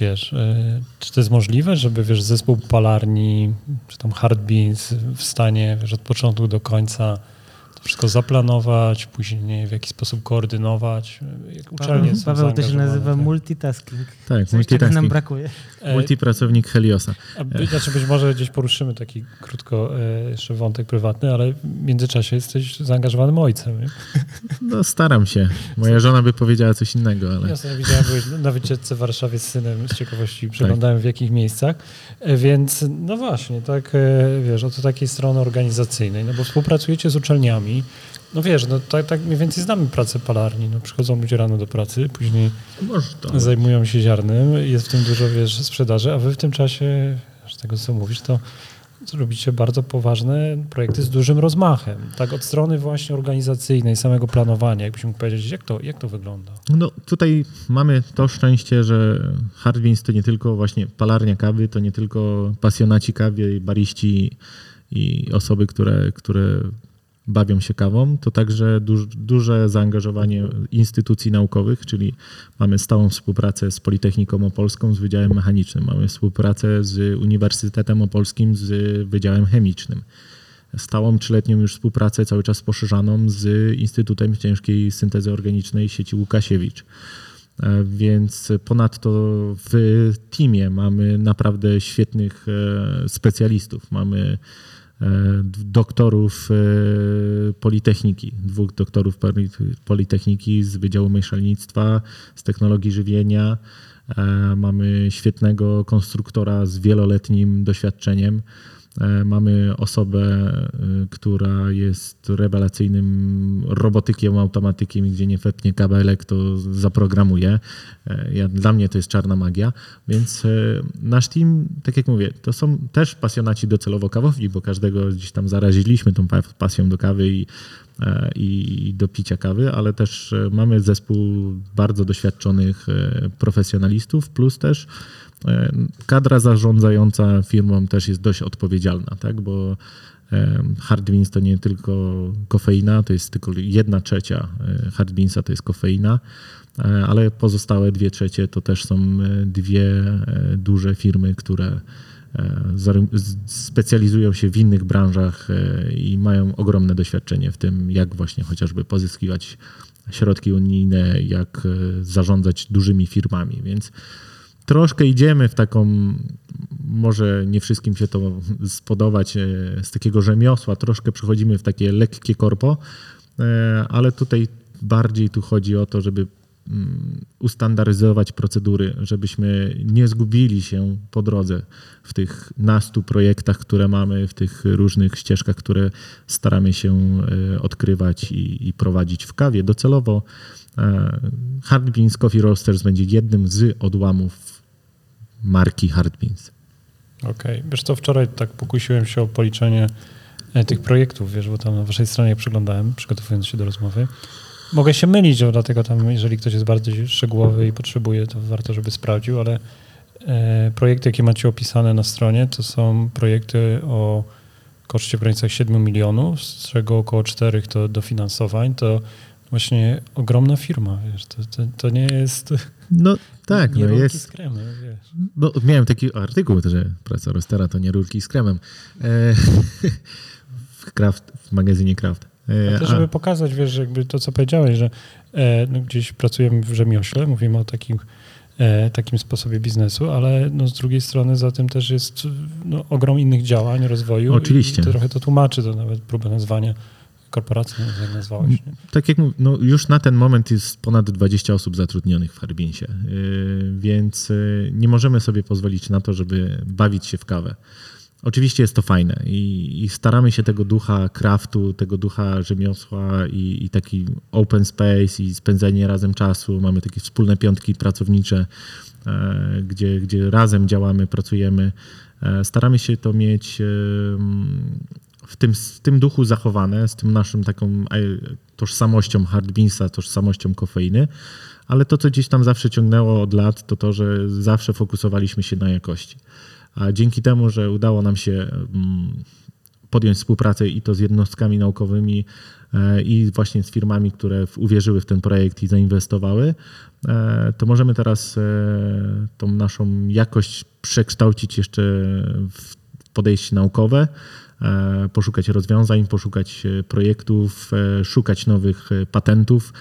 wiesz, e, czy to jest możliwe, żeby, wiesz, zespół palarni, czy tam hard beans w stanie, wiesz, od początku do końca wszystko zaplanować, później w jakiś sposób koordynować. Jak uczelnie Paweł, Paweł to się nazywa tak. multitasking. Tak, Coś multitasking. nam brakuje. E, Multipracownik Heliosa. A by, znaczy być może gdzieś poruszymy taki krótko e, jeszcze wątek prywatny, ale w międzyczasie jesteś zaangażowanym ojcem. Nie? No staram się. Moja żona by powiedziała coś innego, ale... Ja sobie widziałem, byłeś na wycieczce w Warszawie z synem, z ciekawości przeglądałem tak. w jakich miejscach, e, więc no właśnie, tak wiesz, od takiej strony organizacyjnej, no bo współpracujecie z uczelniami, no wiesz, no tak, tak mniej więcej znamy pracę palarni. No, przychodzą ludzie rano do pracy, później zajmują się ziarnem, jest w tym dużo, wiesz, sprzedaży, a wy w tym czasie, z tego co mówisz, to robicie bardzo poważne projekty z dużym rozmachem. Tak od strony właśnie organizacyjnej, samego planowania, jakbyś mógł powiedzieć, jak to, jak to wygląda? No tutaj mamy to szczęście, że Hardwins to nie tylko właśnie palarnia kawy, to nie tylko pasjonaci kawy, bariści i osoby, które, które bawią się kawą, to także duż, duże zaangażowanie instytucji naukowych, czyli mamy stałą współpracę z Politechniką Opolską, z Wydziałem Mechanicznym, mamy współpracę z Uniwersytetem Opolskim, z Wydziałem Chemicznym. Stałą trzyletnią już współpracę, cały czas poszerzaną z Instytutem Ciężkiej Syntezy Organicznej sieci Łukasiewicz. E, więc ponadto w teamie mamy naprawdę świetnych e, specjalistów. Mamy doktorów e, Politechniki, dwóch doktorów Politechniki z Wydziału Mieszalnictwa, z technologii żywienia. E, mamy świetnego konstruktora z wieloletnim doświadczeniem E, mamy osobę, e, która jest rewelacyjnym robotykiem, automatykiem, gdzie nie wepnie kabelek, to zaprogramuje. E, ja, dla mnie to jest czarna magia, więc nasz team, tak jak mówię, to są też pasjonaci docelowo kawowi, bo każdego gdzieś tam zaraziliśmy tą pasją do kawy i, i do picia kawy, ale też mamy zespół bardzo doświadczonych profesjonalistów, plus też E, kadra zarządzająca firmą też jest dość odpowiedzialna, tak? bo e, hard beans to nie tylko kofeina, to jest tylko jedna trzecia e, hard beansa to jest kofeina, ale pozostałe dwie trzecie to też są dwie duże firmy, które specjalizują się w innych branżach i mają ogromne doświadczenie w tym, jak właśnie chociażby pozyskiwać środki unijne, jak zarządzać dużymi firmami. Więc troszkę idziemy w taką, może nie wszystkim się to spodobać, e, z takiego rzemiosła, troszkę przechodzimy w takie lekkie korpo, e, ale tutaj bardziej tu chodzi o to, żeby ustandaryzować procedury, żebyśmy nie zgubili się po drodze w tych nastu projektach, które mamy, w tych różnych ścieżkach, które staramy się e, odkrywać i, i prowadzić w kawie. Docelowo Hard Beans Coffee Roasters będzie jednym z odłamów marki Hardbeans. Okej. Okay. Wiesz co, wczoraj tak pokusiłem się o policzenie e, tych projektów, wiesz, bo tam na waszej stronie przyglądałem, przygotowując się do rozmowy. Mogę się mylić, dlatego tam, jeżeli ktoś jest bardzo szczegółowy i potrzebuje, to warto, żeby sprawdził, ale e, projekty, jakie macie opisane na stronie, to są projekty o koszcie w granicach 7 milionów, z czego około 4 to dofinansowań, to właśnie ogromna firma, wiesz, to, to, to nie jest... No tak, nie no jest... z kremem, wiesz. No, miałem taki artykuł, że praca Rostera to nie rurki z kremem e, w, Kraft, w magazynie Kraft. E, to, żeby a... pokazać, wiesz, jakby to, co powiedziałeś, że e, no, gdzieś pracujemy w rzemiośle, mówimy o takim, e, takim sposobie biznesu, ale no, z drugiej strony za tym też jest no, ogrom innych działań, rozwoju. Oczywiście. I to trochę to tłumaczy, to nawet próbę nazwania korporacji, jak nazwałeś. Nie? Tak jak mówię, no już na ten moment jest ponad 20 osób zatrudnionych w Harbinsie, yy, więc yy, nie możemy sobie pozwolić na to, żeby bawić się w kawę. Oczywiście jest to fajne i, i staramy się tego ducha craftu, tego ducha rzemiosła i, i, taki open space i spędzenie razem czasu. Mamy takie wspólne piątki pracownicze, e, gdzie, gdzie razem działamy, pracujemy. E, staramy się to mieć w tym, w tym duchu zachowane, z tym naszym taką e, tożsamością hardbeansa, tożsamością kofeiny, ale to, co gdzieś tam zawsze ciągnęło od lat, to to, że zawsze fokusowaliśmy się na jakości. A dzięki temu, że udało nam się mm, podjąć współpracę i to z jednostkami naukowymi e, i właśnie z firmami, które uwierzyły w ten projekt i zainwestowały, e, to możemy teraz tą naszą jakość przekształcić jeszcze w podejście naukowe, E, poszukać rozwiązań, poszukać e, projektów, e, szukać nowych patentów,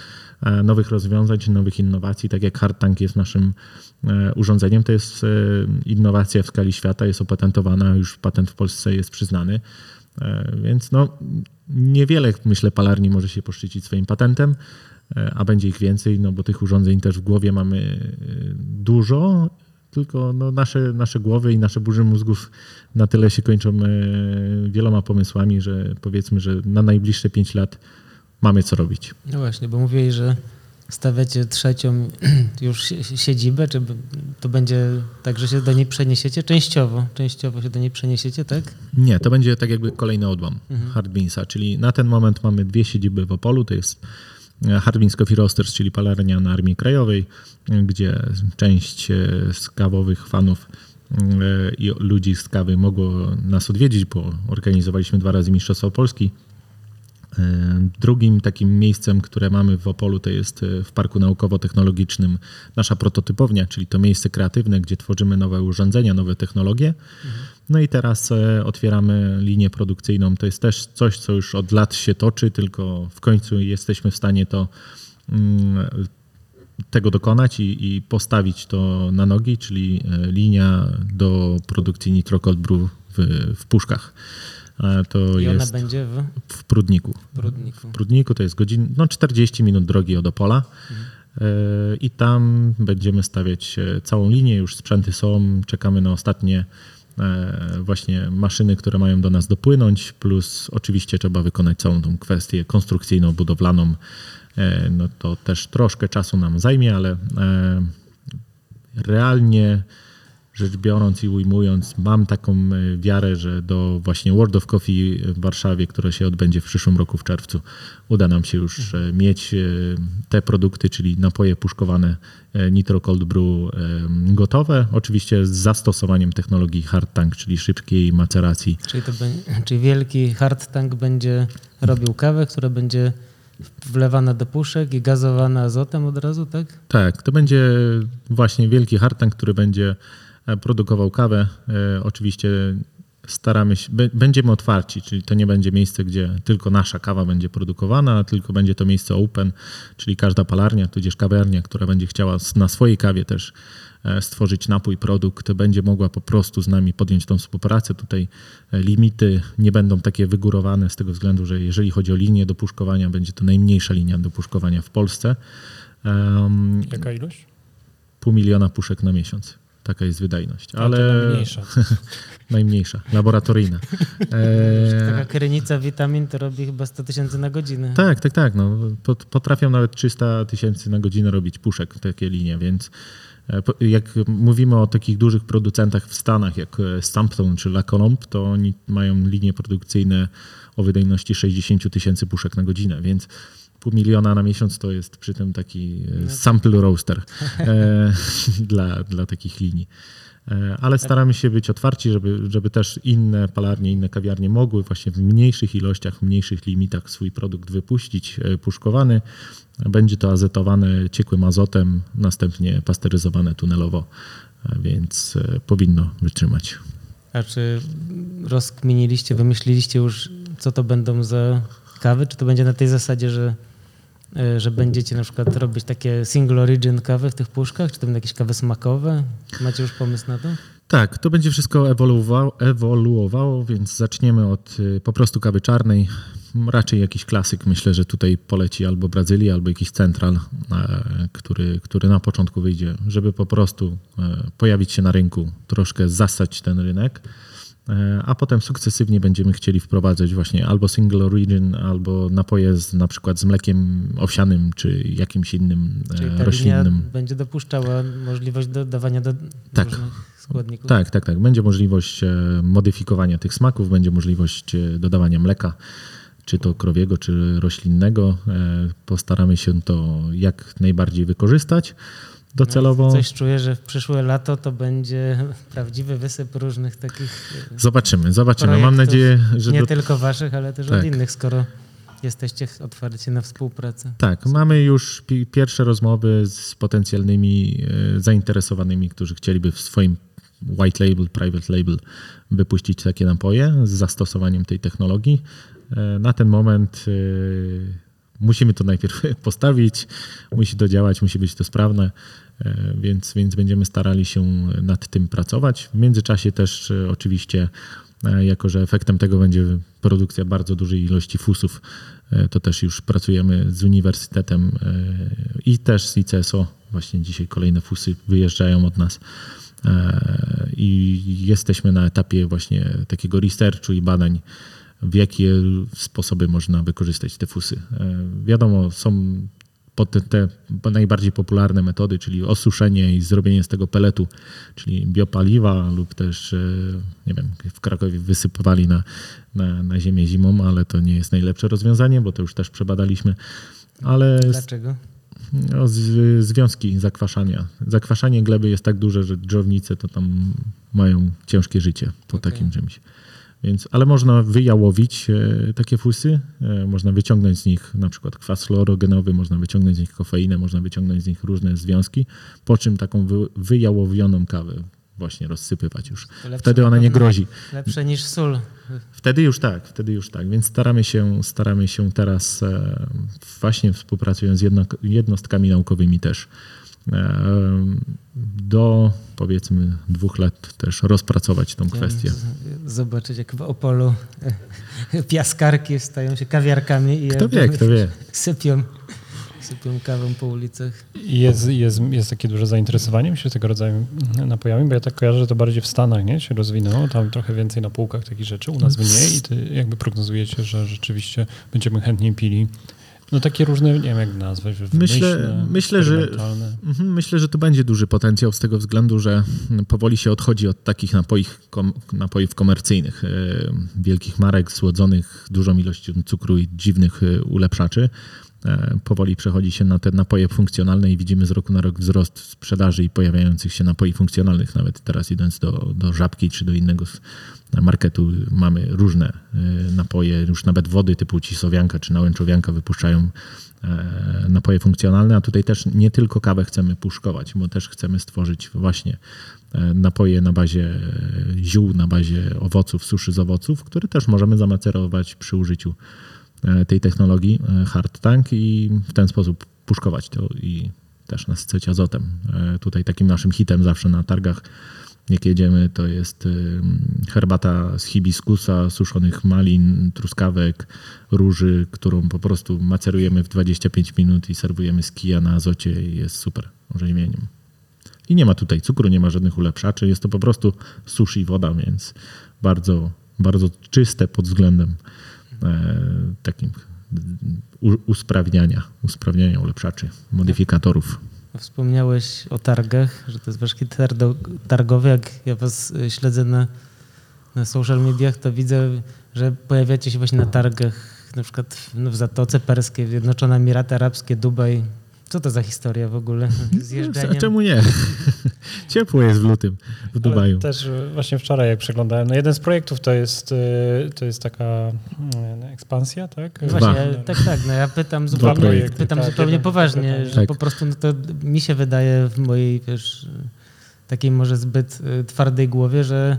nowych rozwiązań, nowych innowacji, tak jak HardTank jest naszym urządzeniem. To jest innowacja w skali świata, jest opatentowana, już patent w Polsce jest przyznany. Więc no, niewiele, myślę, palarni może się poszczycić swoim patentem, a będzie ich więcej, no bo tych urządzeń też w głowie mamy dużo tylko no, nasze, nasze głowy i nasze burzy mózgów na tyle się kończą e, wieloma pomysłami, że powiedzmy, że na najbliższe 5 lat mamy co robić. No właśnie, bo mówiłeś, że stawiacie trzecią już siedzibę, czy to będzie tak, że się do niej przeniesiecie? Częściowo, częściowo się do niej przeniesiecie, tak? Nie, to będzie tak jakby kolejny odłam mhm. Hardbeansa, czyli na ten moment mamy dwie siedziby w Opolu, to jest e, Hardbeans Coffee Roasters, czyli palarnia na Armii Krajowej, gdzie część e, z kawowych fanów e, i ludzi z kawy mogło nas odwiedzić, bo organizowaliśmy dwa razy Mistrzostwo Polski E, drugim takim miejscem, które mamy w Opolu, to jest e, w Parku Naukowo-Technologicznym nasza prototypownia, czyli to miejsce kreatywne, gdzie tworzymy nowe urządzenia, nowe technologie. No i teraz e, otwieramy linię produkcyjną. To jest też coś, co już od lat się toczy, tylko w końcu jesteśmy w stanie to mm, tego dokonać i, i postawić to na nogi, czyli linia do produkcji Nitro Cold Brew w, w puszkach. To I ona jest będzie w? W Prudniku. Prudniku. W Prudniku to jest godzin, no 40 minut drogi od Opola. Mhm. I tam będziemy stawiać e, całą linię, już sprzęty są, czekamy na ostatnie e, właśnie maszyny, które mają do nas dopłynąć, plus oczywiście trzeba wykonać całą tą kwestię konstrukcyjną, budowlaną. No to też troszkę czasu nam zajmie, ale realnie rzecz biorąc i ujmując, mam taką e, wiarę, że do właśnie World of Coffee w Warszawie, które się odbędzie w przyszłym roku w czerwcu, uda nam się już e, mieć e, te produkty, czyli napoje puszkowane Nitro Cold Brew gotowe, oczywiście z zastosowaniem technologii hard tank, czyli szybkiej maceracji. Czyli, to czyli wielki hard tank będzie robił kawę, która będzie wlewana do puszek i gazowana azotem od razu, tak? Tak, to będzie właśnie wielki hard tank, który będzie produkował kawę. E, oczywiście staramy się, będziemy otwarci, czyli to nie będzie miejsce, gdzie tylko nasza kawa będzie produkowana, tylko będzie to miejsce open, czyli każda palarnia, tudzież kawiarnia, która będzie chciała na swojej kawie też e, stworzyć napój, produkt, będzie mogła po prostu z nami podjąć tą współpracę. Tutaj limity nie będą takie wygórowane z tego względu, że jeżeli chodzi o linię do puszkowania, będzie to najmniejsza linia do puszkowania w Polsce. Jaka ilość? Pół miliona puszek na miesiąc. Taka jest wydajność. Ale najmniejsza. najmniejsza, laboratoryjna. E... Taka krynica witamin to robi chyba 100 tysięcy na godzinę. Tak, tak, tak. No, potrafią nawet 300 tysięcy na godzinę robić puszek takie linie, więc e, jak mówimy o takich dużych producentach w Stanach, jak e, Stampton czy La Colombe, to oni mają linie produkcyjne o wydajności 60 tysięcy puszek na godzinę, więc pół miliona na miesiąc to jest przy tym taki e, no. sample roaster e, dla, dla takich linii. E, ale staramy się być otwarci, żeby, żeby też inne palarnie, inne kawiarnie mogły właśnie w mniejszych ilościach, w mniejszych limitach swój produkt wypuścić puszkowany. Będzie to azetowane ciekłym azotem, następnie pasteryzowane tunelowo, więc powinno wytrzymać. A czy rozkminiliście, wymyśliliście już, co to będą za kawy? Czy to będzie na tej zasadzie, że że będziecie na przykład robić takie single origin kawy w tych puszkach? Czy to będą jakieś kawy smakowe? Macie już pomysł na to? Tak, to będzie wszystko ewoluowało, ewoluowało, więc zaczniemy od y, po prostu kawy czarnej. Raczej jakiś klasyk, myślę, że tutaj poleci albo Brazylia, albo jakiś central, e, który, który na początku wyjdzie, żeby po prostu e, pojawić się na rynku, troszkę zasać ten rynek. E, a potem sukcesywnie będziemy chcieli wprowadzać właśnie albo single origin, albo napoje z, na przykład z mlekiem owsianym, czy jakimś innym e, Czyli ta roślinnym. będzie dopuszczała możliwość dodawania do tak. różnych składników? Tak, tak, tak. Będzie możliwość e, modyfikowania tych smaków, będzie możliwość dodawania mleka, czy to krowiego, czy roślinnego. Postaramy się to jak najbardziej wykorzystać docelowo. No, coś czuję, że w przyszłe lato to będzie prawdziwy wysyp różnych takich. E, zobaczymy, zobaczymy. Mam nadzieję, że. Nie do... tylko waszych, ale też tak. od innych, skoro jesteście otwarci na współpracę. Tak, mamy już pierwsze rozmowy z potencjalnymi e, zainteresowanymi, którzy chcieliby w swoim white label, private label wypuścić takie napoje z zastosowaniem tej technologii. E, na ten moment musimy to najpierw postawić, musi to działać, musi być to sprawne. E, więc, więc będziemy starali się nad tym pracować. W międzyczasie też e, oczywiście, e, jako że efektem tego będzie produkcja bardzo dużej ilości fusów, to też już pracujemy z uniwersytetem i też z ICSO. Właśnie dzisiaj kolejne fusy wyjeżdżają od nas i jesteśmy na etapie właśnie takiego researchu i badań, w jakie sposoby można wykorzystać te fusy. Wiadomo, są te, najbardziej popularne metody, czyli osuszenie i zrobienie z tego peletu, czyli biopaliwa lub też, e, nie wiem, w Krakowie wysypywali na, na, na ziemię zimą, ale to nie jest najlepsze rozwiązanie, bo to już też przebadaliśmy. Ale Dlaczego? no, z, związki zakwaszania. Zakwaszanie gleby jest tak duże, że dżownice to tam mają ciężkie życie po Okej. takim czymś. Więc, ale można wyjałowić e, takie fusy, e, można wyciągnąć z nich na przykład kwas fluorogenowy, można wyciągnąć z nich kofeinę, można wyciągnąć z nich różne związki, po czym taką wy, wyjałowioną kawę właśnie rozsypywać już. Lepsze Wtedy na ona nie grozi. Lepsze niż sól. Wtedy już tak, wtedy już tak. Więc staramy się, staramy się teraz e, właśnie współpracując z jedno, jednostkami naukowymi też do powiedzmy dwóch lat też rozpracować tą kwestię. Zobaczyć, jak w Opolu e, piaskarki stają się kawiarkami i Kto wie, kto wie. sypią, sypią kawą po ulicach. Jest, jest, jest takie duże zainteresowanie myślę tego rodzaju napojami, bo ja tak kojarzę, że to bardziej w Stanach nie, się rozwinęło, tam trochę więcej na półkach takich rzeczy, u nas mniej i ty jakby prognozujecie, że rzeczywiście będziemy chętniej pili no takie różne, nie wiem jak nazwać, Myślę- wymyślne, myślę, że-. Mhm, Myślę, że to będzie duży potencjał z tego względu, że powoli się odchodzi od takich kom, napojów komercyjnych, e, wielkich marek słodzonych dużą ilością cukru i dziwnych e, ulepszaczy. E, Powoli przechodzi się na te napoje funkcjonalne i widzimy z roku na rok wzrost sprzedaży i pojawiających się napoi funkcjonalnych. Nawet teraz idąc do, do żabki czy do innego marketu mamy różne e, napoje, już nawet wody typu cisowianka czy nałęczowianka wypuszczają e, napoje funkcjonalne, a tutaj też nie tylko kawę chcemy puszkować, bo też chcemy stworzyć właśnie napoje na bazie ziół, na bazie owoców, suszy z owoców, które też możemy zamacerować przy użyciu tej technologii e, hard tank i w ten sposób puszkować to i też nasycać azotem. E, Tutaj takim naszym hitem zawsze na targach jak jedziemy, to jest herbata z hibiskusa, suszonych malin, truskawek, róży, którą po prostu macerujemy w 25 minut i serwujemy z kija na azocie i jest super orzeźwieniem. I nie ma tutaj cukru, nie ma żadnych ulepszaczy, jest to po prostu sushi i woda, więc bardzo, bardzo czyste pod względem e, takim u, usprawniania, usprawniania ulepszaczy, modyfikatorów. Wspomniałeś o targach, że to jest tardo- targowy. Jak ja was y, śledzę na, na social mediach, to widzę, że pojawiacie się właśnie na targach, na przykład w, no, w Zatoce Perskiej, Zjednoczone Emiraty Arabskie, Dubaj. Co to za historia w ogóle? Z A jeżdżeniem? czemu nie? Ciepło jest w lutym w Dubaju. Ale też e, właśnie wczoraj jak przeglądałem, no jeden z projektów to jest, e, to jest taka mm, ekspansja, tak? No Właśnie, Dwa. ja- tak, tak. No ja pytam zupełnie, projekty. pytam Tak, zupełnie jeden poważnie, że Tak. po prostu no to mi się wydaje w mojej wiesz, takiej może zbyt y, twardej głowie, że,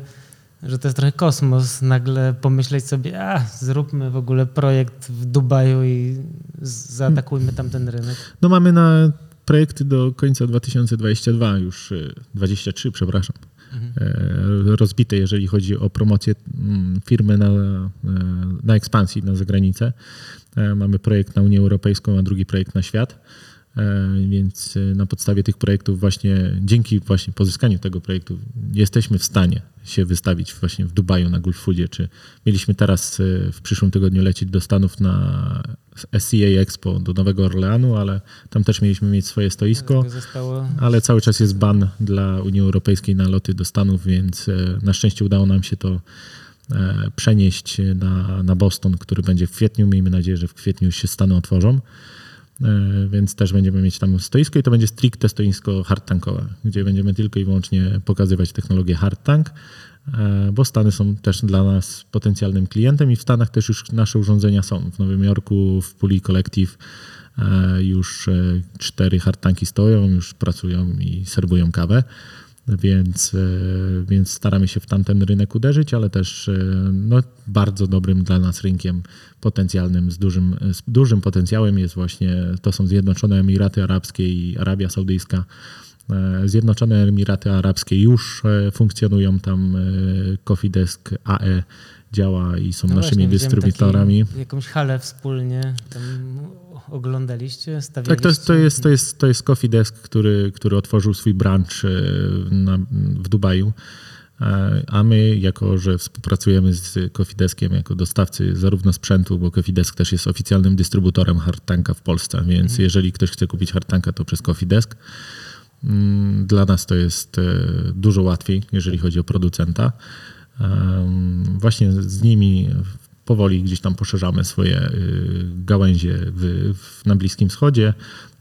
że to jest trochę kosmos nagle pomyśleć sobie, a zróbmy w ogóle projekt w Dubaju i zaatakujmy tam ten rynek. No mamy na projekty do końca 2022 już, e, 23 przepraszam, e, rozbite, jeżeli chodzi o promocję mm, firmy na, e, na ekspansji na zagranicę. E, Mamy projekt na Unię Europejską, a drugi projekt na świat. E, Więc e, na podstawie tych projektów właśnie, dzięki właśnie pozyskaniu tego projektu jesteśmy w stanie się wystawić właśnie w Dubaju na Gulf Foodzie, czy mieliśmy teraz e, w przyszłym tygodniu lecieć do Stanów na SCA Expo do Nowego Orleanu, ale tam też mieliśmy mieć swoje stoisko. Zostało Ale cały czas jest ban dla Unii Europejskiej na loty do Stanów, więc na szczęście udało nam się to przenieść na, na Boston, który będzie w kwietniu. Miejmy nadzieję, że w kwietniu już się Stany otworzą. E, Więc też będziemy mieć tam stoisko i to będzie stricte stoisko hardtankowe, gdzie będziemy tylko i wyłącznie pokazywać technologię hardtank, e, bo Stany są też dla nas potencjalnym klientem i w Stanach też już nasze urządzenia są. W Nowym Jorku, w Puli Collective e, już cztery hardtanki stoją, już pracują i serwują kawę. Więc, e, więc staramy się w tamten rynek uderzyć, ale też e, no, bardzo dobrym dla nas rynkiem potencjalnym, z dużym, z dużym potencjałem jest właśnie, to są Zjednoczone Emiraty Arabskie i Arabia Saudyjska. E, Zjednoczone Emiraty Arabskie już funkcjonują, tam e, Coffee Desk AE działa i są No naszymi właśnie, dystrybutorami. Taki, jakąś halę wspólnie tam oglądaliście, stawialiście? Tak, to jest, to jest, to jest, to jest Coffee Desk, który, który otworzył swój branch e, na, w Dubaju. E, a my, jako że współpracujemy z Cofideskiem jako dostawcy zarówno sprzętu, bo Cofidesk też jest oficjalnym dystrybutorem hardtanka w Polsce, więc mhm. jeżeli ktoś chce kupić hardtanka, to przez Cofidesk. Mm, dla nas to jest e, dużo łatwiej, jeżeli chodzi o producenta. Właśnie z nimi powoli gdzieś tam poszerzamy swoje y, gałęzie w, w, na Bliskim Wschodzie.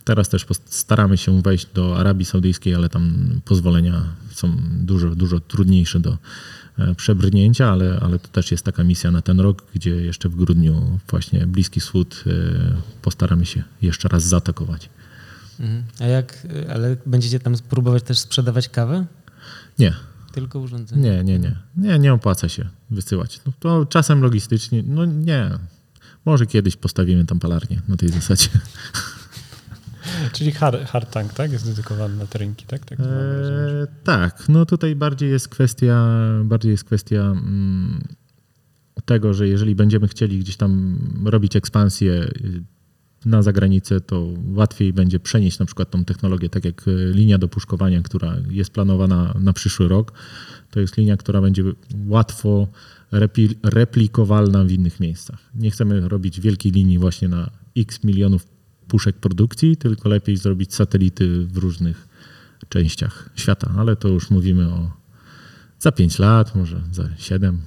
Teraz też staramy się wejść do Arabii Saudyjskiej, ale tam pozwolenia są dużo, dużo trudniejsze do e, przebrnięcia, ale, ale to też jest taka misja na ten rok, gdzie jeszcze w grudniu właśnie Bliski Wschód e, postaramy się jeszcze raz zaatakować. Mhm. A jak, ale będziecie tam próbować też sprzedawać kawę? Nie. Tylko urządzenie? Nie, nie, nie. Nie, nie opłaca się wysyłać. No, to czasem logistycznie, no nie. Może kiedyś postawimy tam palarnię na tej zasadzie. Czyli hard, hard tank, tak? Jest dedykowany na te rynki, tak? Tak, eee, tak, no tutaj bardziej jest kwestia, bardziej jest kwestia mm, tego, że jeżeli będziemy chcieli gdzieś tam robić ekspansję y, na zagranicę, to łatwiej będzie przenieść na przykład tą technologię, tak jak y, linia do puszkowania, która jest planowana na przyszły rok. To jest linia, która będzie łatwo replikowalna w innych miejscach. Nie chcemy robić wielkiej linii właśnie na x milionów puszek produkcji, tylko lepiej zrobić satelity w różnych częściach świata, ale to już mówimy o za 5 lat, może za 7.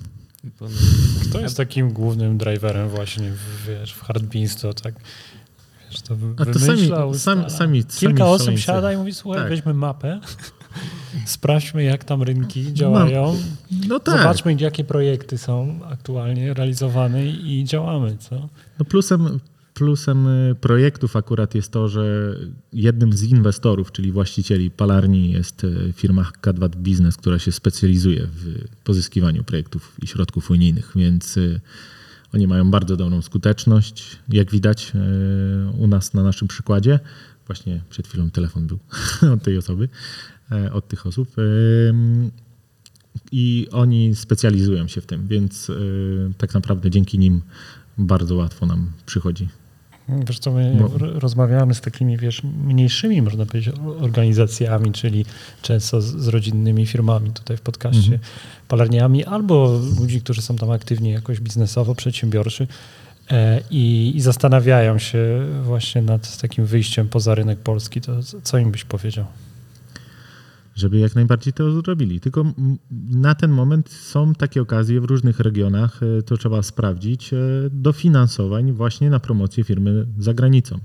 Kto jest takim głównym driverem właśnie w, wiesz, w Hardbeans, to tak wiesz, to A to sami, sami, sami, Kilka sami osób siada i mówi, słuchaj, tak. weźmy mapę, sprawdźmy jak tam rynki działają, no, no tak. zobaczmy jakie projekty są aktualnie realizowane i działamy, co? No plusem, Plusem y, projektów akurat jest to, że jednym z inwestorów, czyli właścicieli palarni jest y, firma K2 Business, która się specjalizuje w pozyskiwaniu projektów i środków unijnych, więc y, oni mają bardzo dobrą skuteczność, jak widać u nas na naszym przykładzie. Właśnie przed chwilą telefon był od tej osoby, od tych osób. I oni specjalizują się w tym, więc tak naprawdę dzięki nim bardzo łatwo nam przychodzi Wiesz co, my Bo... rozmawiamy z takimi, wiesz, mniejszymi, można powiedzieć, organizacjami, czyli często z, z rodzinnymi firmami tutaj w podcaście, mhm. palarniami, albo ludzi, którzy są tam aktywni jakoś biznesowo, przedsiębiorczy e, i, i, zastanawiają się właśnie nad takim wyjściem poza rynek polski, to co im byś powiedział? Żeby jak najbardziej to zrobili. Tylko na ten moment są takie okazje w różnych regionach, e, to trzeba sprawdzić, e, dofinansowań właśnie na promocję firmy za granicą.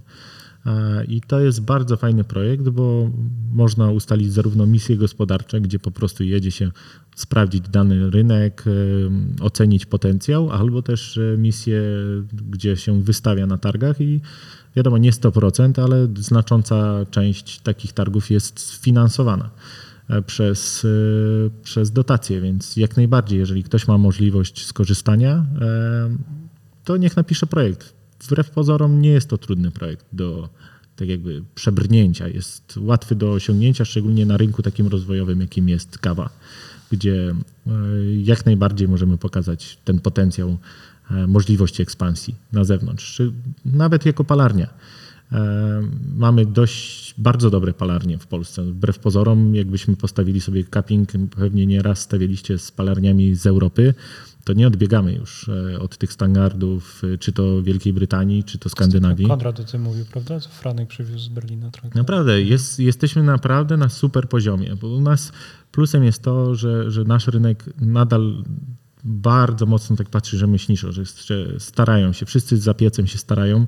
I to jest bardzo fajny projekt, bo można ustalić zarówno misje gospodarcze, gdzie po prostu jedzie się sprawdzić dany rynek, e, ocenić potencjał, albo też misje, gdzie się wystawia na targach i wiadomo, nie 100%, ale znacząca część takich targów jest sfinansowana. E, przez, e, przez dotacje, więc jak najbardziej, jeżeli ktoś ma możliwość skorzystania, e, to niech napisze projekt. Wbrew pozorom nie jest to trudny projekt do tak jakby przebrnięcia. Jest łatwy do osiągnięcia, szczególnie na rynku takim rozwojowym, jakim jest kawa, gdzie jak najbardziej możemy pokazać ten potencjał możliwości ekspansji na zewnątrz, czy nawet jako palarnia. Mamy dość bardzo dobre palarnie w Polsce. Wbrew pozorom, jakbyśmy postawili sobie cupping, pewnie nie raz stawialiście z palarniami z Europy, to nie odbiegamy już e, od tych standardów, e, czy to Wielkiej Brytanii, czy to Skandynawii. Konrad o tym mówił, prawda? Franek przywiózł z Berlina trochę. Naprawdę, jest, jesteśmy naprawdę na super poziomie, bo u nas plusem jest to, że, że nasz rynek nadal bardzo mocno tak patrzy rzemieślniczo, że starają się, wszyscy za piecem się starają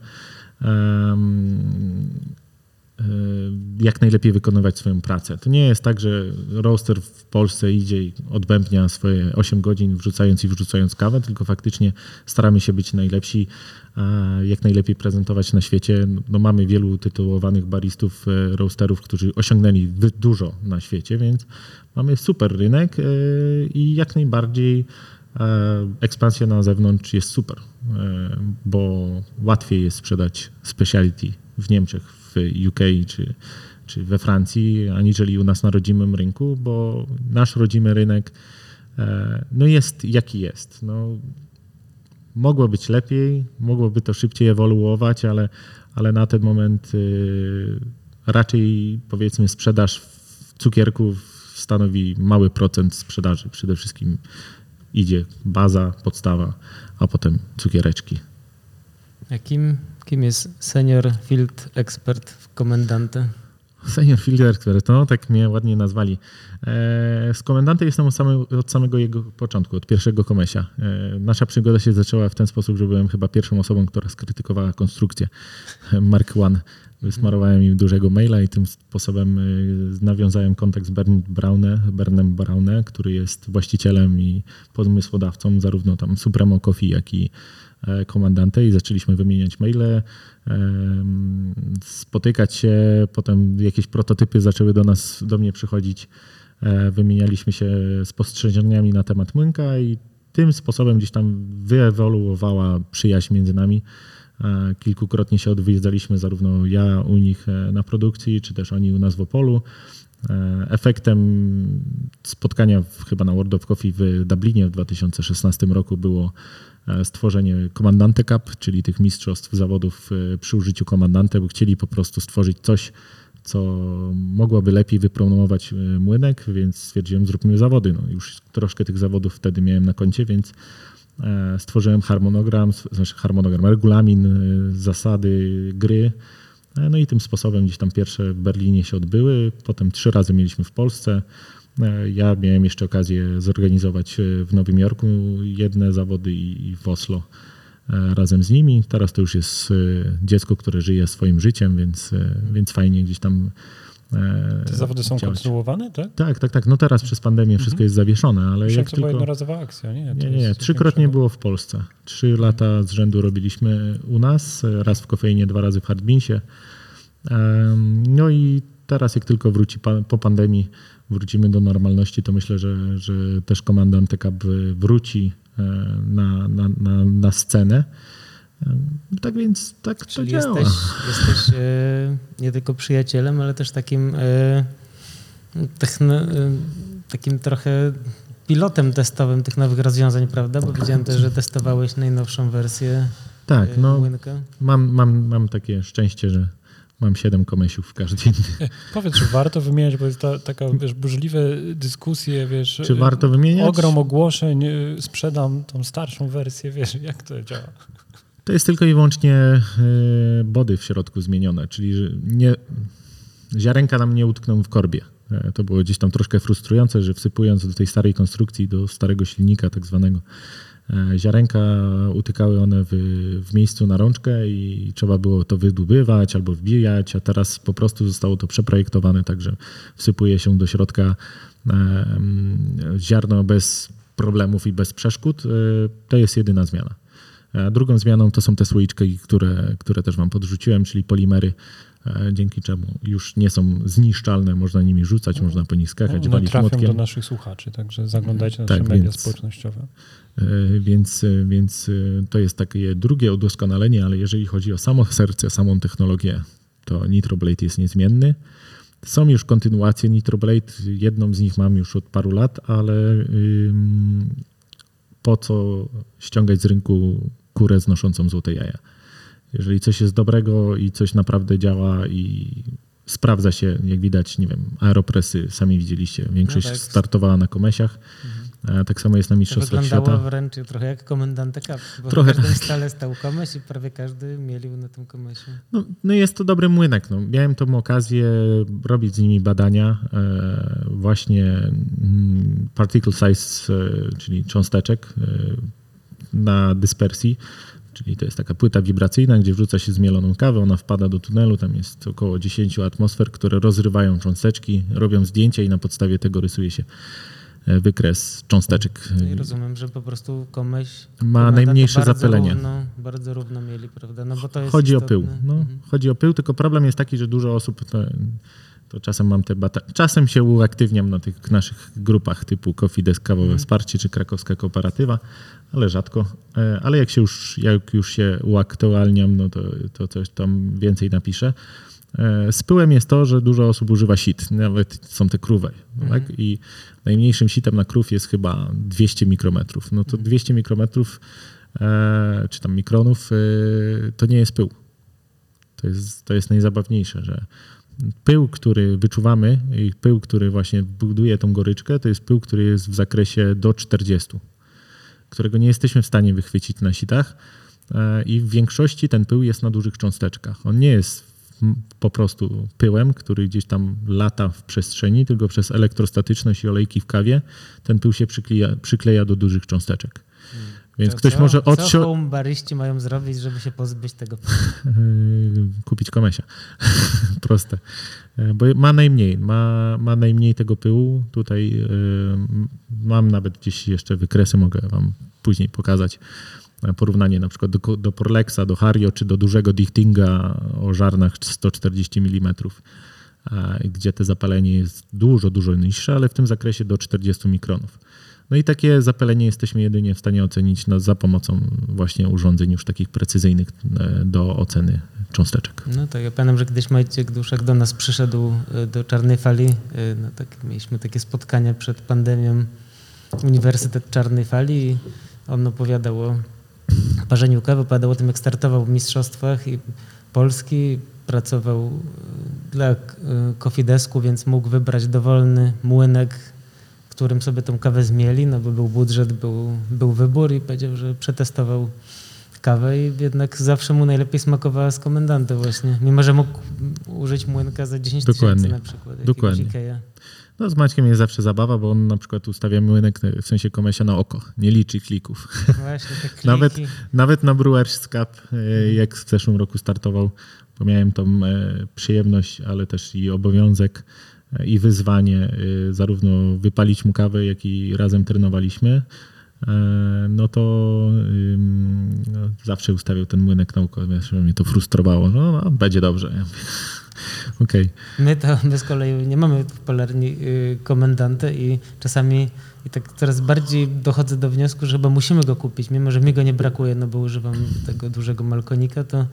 jak najlepiej wykonywać swoją pracę. To nie jest tak, że roaster w Polsce idzie i odbębnia swoje 8 godzin wrzucając i wrzucając kawę, tylko faktycznie staramy się być najlepsi, jak najlepiej prezentować na świecie. No, mamy wielu tytułowanych baristów, e, roasterów, którzy osiągnęli dużo na świecie, więc mamy super rynek e, i jak najbardziej e, ekspansja na zewnątrz jest super, bo łatwiej jest sprzedać speciality w Niemczech, w UK czy, czy we Francji, aniżeli u nas na rodzimym rynku, bo nasz rodzimy rynek e, no jest jaki jest. No, mogło być lepiej, mogłoby to szybciej ewoluować, ale, ale na ten moment y, raczej powiedzmy sprzedaż cukierków stanowi mały procent sprzedaży. Przede wszystkim idzie baza, podstawa, a potem cukiereczki. Jakim, kim jest senior field expert w komendantę? Senior Field Expert, no tak mnie ładnie nazwali. E, z komendantem jestem od samego, od samego jego początku, od pierwszego komesia. E, nasza przygoda się zaczęła w ten sposób, że byłem chyba pierwszą osobą, która skrytykowała konstrukcję Mark One. Wysmarowałem im dużego maila i tym sposobem y, nawiązałem kontakt z Bern Braune, Bernem Braune, który jest właścicielem i pomysłodawcą zarówno tam Supremo Coffee, jak i e, Komandante i zaczęliśmy wymieniać maile, spotykać się, potem jakieś prototypy zaczęły do nas, do mnie przychodzić, E, wymienialiśmy się spostrzeżeniami na temat Młynka i tym sposobem gdzieś tam wyewoluowała przyjaźń między nami. E, Kilkukrotnie się odwiedzaliśmy, zarówno ja u nich e, na produkcji, czy też oni u nas w Opolu. E, Efektem spotkania w, chyba na World of Coffee w Dublinie w 2016 roku było stworzenie Komandante Cup, czyli tych mistrzostw zawodów przy użyciu komandante, bo chcieli po prostu stworzyć coś, co mogłoby lepiej wypromować młynek, więc stwierdziłem, zróbmy zawody. No, już troszkę tych zawodów wtedy miałem na koncie, więc stworzyłem harmonogram, znaczy harmonogram, regulamin, e, zasady gry. E, No i tym sposobem gdzieś tam pierwsze w Berlinie się odbyły, potem trzy razy mieliśmy w Polsce. E, Ja miałem jeszcze okazję zorganizować e, w Nowym Jorku jedne zawody i w Oslo e, razem z nimi. Teraz to już jest e, dziecko, które żyje swoim życiem, więc, e, więc fajnie gdzieś tam. E, Te zawody są działać. kontynuowane, tak? Tak, tak, tak. No teraz przez pandemię wszystko jest zawieszone, ale jak to była tylko... jednorazowa akcja, nie? Nie, nie, nie. Trzykrotnie było w Polsce. Trzy lata z rzędu robiliśmy u nas, raz w kofeinie, dwa razy w Hardbeansie. Em, No i teraz jak tylko wróci po pandemii, wrócimy do normalności, to myślę, że, że też komandant TK wróci e, na, na, na, na scenę. Em, Tak więc tak to Czyli działa. jesteś, jesteś e, nie tylko przyjacielem, ale też takim, e, techno, e, takim trochę pilotem testowym tych nowych rozwiązań, prawda? Bo widziałem też, że testowałeś najnowszą wersję Tak, no Młynka. mam, mam, mam takie szczęście, że mam siedem komesiów w każdym. Powiedz, czy warto wymieniać, bo jest ta, taka, wiesz, burzliwe dyskusje, wiesz. Czy warto wymieniać? Ogrom ogłoszeń, sprzedam tą starszą wersję, wiesz, jak to działa? To jest tylko i wyłącznie y, body w środku zmienione, czyli nie, ziarenka nam nie utkną w korbie. E, To było gdzieś tam troszkę frustrujące, że wsypując do tej starej konstrukcji, do starego silnika tak zwanego, e, ziarenka utykały one w, w miejscu na rączkę i trzeba było to wydubywać albo wbijać, a teraz po prostu zostało to przeprojektowane tak, że wsypuje się do środka e, ziarno bez problemów i bez przeszkód. E, To jest jedyna zmiana. A drugą zmianą to są te słoiczki, które, które też Wam podrzuciłem, czyli polimery, e, dzięki czemu już nie są zniszczalne, można nimi rzucać, można po nich skakać, walić trafią do młotkiem. naszych słuchaczy, także zaglądajcie na Tak, nasze media więc- społecznościowe. E, Więc, e, więc to jest takie drugie udoskonalenie, ale jeżeli chodzi o samo serce, samą technologię, to Nitroblade jest niezmienny. Są już kontynuacje Nitroblade, jedną z nich mam już od paru lat, ale po co ściągać z rynku kurę znoszącą złote jaja? Jeżeli coś jest dobrego i coś naprawdę działa i sprawdza się, jak widać, nie wiem, aeropresy, sami widzieliście, większość No tak. startowała na komesiach, a tak samo jest na To Mistrzostwach wyglądało Świata. wręcz trochę jak komendanta Cup, bo Trochę w każdym tak. stale stał komeś i prawie każdy mielił na tym komesie. No, no jest to dobry młynek. No. Miałem tą okazję robić z nimi badania e, właśnie mm, particle size, e, czyli cząsteczek e, na dyspersji, czyli to jest taka płyta wibracyjna, gdzie wrzuca się zmieloną kawę, ona wpada do tunelu, tam jest około 10 atmosfer, które rozrywają cząsteczki, robią zdjęcia i na podstawie tego rysuje się e, wykres cząsteczek. No i rozumiem, że po prostu komeś Ma najmniejsze bardzo zapylenie. Równo, bardzo równo mieli, prawda? No bo to jest Chodzi o istotne. pył. No, Mhm. Chodzi o pył, tylko problem jest taki, że dużo osób, to, to czasem mam te bata- czasem się uaktywniam na tych naszych grupach typu Coffee Desk Kawowe Mhm. Wsparcie czy Krakowska Kooperatywa, ale rzadko. E, Ale jak się już, jak już się uaktualniam, no to, to coś tam więcej napiszę. E, Z pyłem jest to, że dużo osób używa sit, nawet są te krówe. Mhm. Tak? I najmniejszym sitem na krów jest chyba 200 mikrometrów. No to 200 mikrometrów, e, czy tam mikronów, to nie jest pył. To jest, to jest najzabawniejsze, że pył, który wyczuwamy i pył, który właśnie buduje tą goryczkę, to jest pył, który jest w zakresie do 40, którego nie jesteśmy w stanie wychwycić na sitach e, i w większości ten pył jest na dużych cząsteczkach. On nie jest po prostu pyłem, który gdzieś tam lata w przestrzeni, tylko przez elektrostatyczność i olejki w kawie ten pył się przykleja, przykleja do dużych cząsteczek. Więc To ktoś co, może Co odsiąść. home baryści mają zrobić, żeby się pozbyć tego? Kupić komesia. Proste. Yy, Bo ma najmniej, ma, ma najmniej tego pyłu. Tutaj yy, mam nawet gdzieś jeszcze wykresy, mogę wam później pokazać. Yy, Porównanie na przykład do, do Porlexa, do Hario czy do dużego Dichtinga o żarnach 140 mm, gdzie te zapalenie jest dużo, dużo niższe, ale w tym zakresie do 40 mikronów. No i takie zapalenie jesteśmy jedynie w stanie ocenić no, za pomocą właśnie urządzeń już takich precyzyjnych e, do oceny cząsteczek. No tak, ja pamiętam, że kiedyś Maciek Duszek do nas przyszedł y, do Czarnej Fali. y, No tak, mieliśmy takie spotkania przed pandemią Uniwersytet Czarnej Fali i on opowiadał o parzeniu kawy, opowiadał o tym, jak startował w mistrzostwach i Polski, pracował dla Kofidesku, więc mógł wybrać dowolny młynek, którym sobie tą kawę zmieli, no bo był budżet, był, był wybór i powiedział, że przetestował kawę i jednak zawsze mu najlepiej smakowała z komendanta właśnie. Mimo, że mógł użyć młynka za 10 tysięcy na przykład. Dokładnie. Ikea. No z Maćkiem jest zawsze zabawa, bo on na przykład ustawia młynek w sensie komesia na oko, nie liczy klików. Właśnie te kliki. Nawet- Nawet na Brewers Cup, e, jak w zeszłym roku startował, bo miałem tą e, przyjemność, ale też i obowiązek e, i wyzwanie e, zarówno wypalić mu kawę, jak i razem trenowaliśmy, e, no to no, zawsze ustawiał ten młynek na oko, wiesz, mnie to frustrowało. No, no będzie dobrze. Okej. My to my z kolei nie mamy w Polarni y, komendanta i czasami i tak coraz bardziej dochodzę do wniosku, że chyba musimy go kupić, mimo że mi go nie brakuje, no bo używam tego dużego malkonika, to y,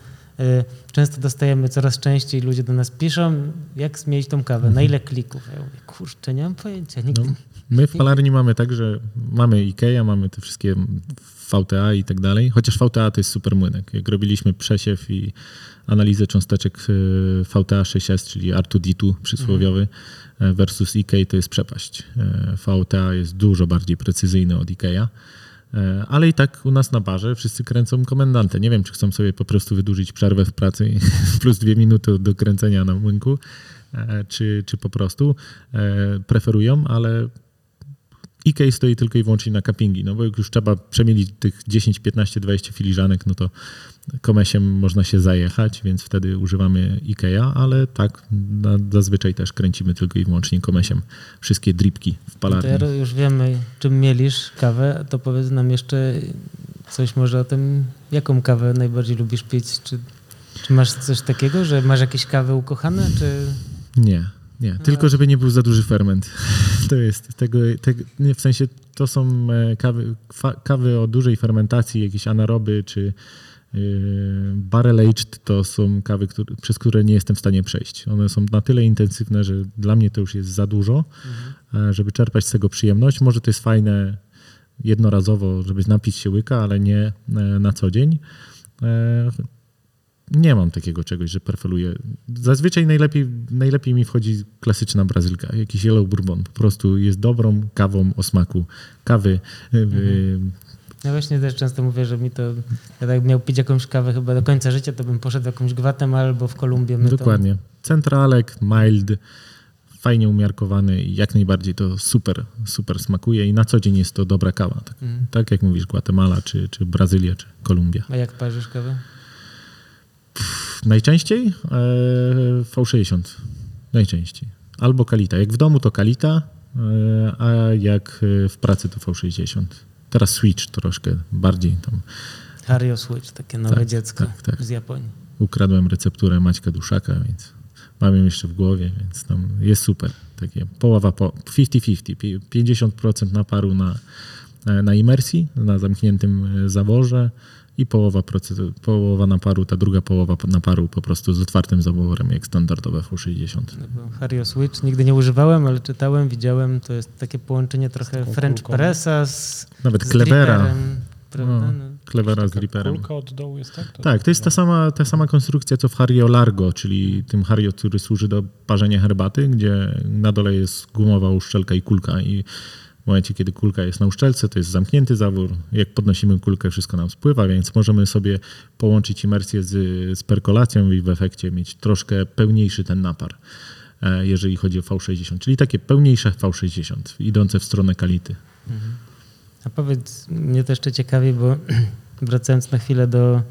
często dostajemy coraz częściej, ludzie do nas piszą, jak zmienić tą kawę, na ile klików. Ja mówię, kurczę, nie mam pojęcia, nigdy. No, my w palarni mamy tak, że mamy Ikea, mamy te wszystkie VTA i tak dalej, chociaż VTA to jest super młynek. Jak robiliśmy przesiew i analizę cząsteczek y, VTA 6S, czyli R2D2 przysłowiowy e, versus Ikea to jest przepaść. VTA jest dużo bardziej precyzyjny od Ikea. E, Ale i tak u nas na barze wszyscy kręcą komendantę. Nie wiem, czy chcą sobie po prostu wydłużyć przerwę w pracy plus dwie minuty do kręcenia na młynku, e, czy, czy po prostu e, preferują, ale IK stoi tylko i wyłącznie na cuppingi, no bo jak już trzeba przemielić tych 10, 15, 20 filiżanek, no to komesiem można się zajechać, więc wtedy używamy IKEA, ale tak, na, zazwyczaj też kręcimy tylko i wyłącznie komesiem wszystkie dripki w To palarni. ja już wiemy, czym mielisz kawę, to powiedz nam jeszcze coś może o tym, jaką kawę najbardziej lubisz pić, czy, czy masz coś takiego, że masz jakieś kawy ukochane, czy... Nie, nie, tylko żeby nie był za duży ferment. To jest tego, w sensie to są e, kawy, kawy o dużej fermentacji, jakieś anaroby czy yy, barrel aged to są kawy, które, przez które nie jestem w stanie przejść. One są na tyle intensywne, że dla mnie to już jest za dużo, e, żeby czerpać z tego przyjemność. Może to jest fajne jednorazowo, żeby napić się łyka, ale nie e, na co dzień. Nie mam takiego czegoś, że preferuję. Zazwyczaj najlepiej, najlepiej mi wchodzi klasyczna brazylka, jakiś yellow bourbon. Po prostu jest dobrą kawą o smaku kawy. y, Ja właśnie też często mówię, że mi to... Ja tak miał pić jakąś kawę chyba do końca życia, to bym poszedł w jakąś Gwatemalę albo w Kolumbię. Dokładnie. Centralek, mild, fajnie umiarkowany i jak najbardziej to super, super smakuje i na co dzień jest to dobra kawa. Tak. Mm. tak jak mówisz, Guatemala, czy, czy Brazylia, czy Kolumbia. A jak parzysz kawę? Najczęściej e, V60. Najczęściej. Albo Kalita. Jak w domu to Kalita, e, a jak e, w pracy to V60. Teraz Switch troszkę bardziej tam Hario Switch, takie nowe Tak, dziecko tak, tak. z Japonii. ukradłem recepturę Maćka Duszaka, więc mam ją jeszcze w głowie, więc tam jest super. Takie połowa po 50-50, pi- 50% naparu na, na imersji, na zamkniętym zaworze i połowa, proce- połowa naparu, ta druga połowa naparu po prostu z otwartym zaworem, jak standardowe V60. No bo Hario Switch nigdy nie używałem, ale czytałem, widziałem. To jest takie połączenie trochę French kulką. Pressa z, Nawet z Klebera. dripperem, Prawda? No. No. Clevera z Reaperem. Kulka od dołu jest tak? To Tak, to jest ta sama, ta sama konstrukcja co w Hario Largo, czyli tym Hario, który służy do parzenia herbaty, gdzie na dole jest gumowa uszczelka i kulka i w momencie, kiedy kulka jest na uszczelce, to jest zamknięty zawór. Jak podnosimy kulkę, wszystko nam spływa, więc możemy sobie połączyć imersję z, z perkolacją i w efekcie mieć troszkę pełniejszy ten napar, e, jeżeli chodzi o V60, czyli takie pełniejsze V60, idące w stronę kality. A powiedz, mnie to jeszcze ciekawi, bo wracając na chwilę do,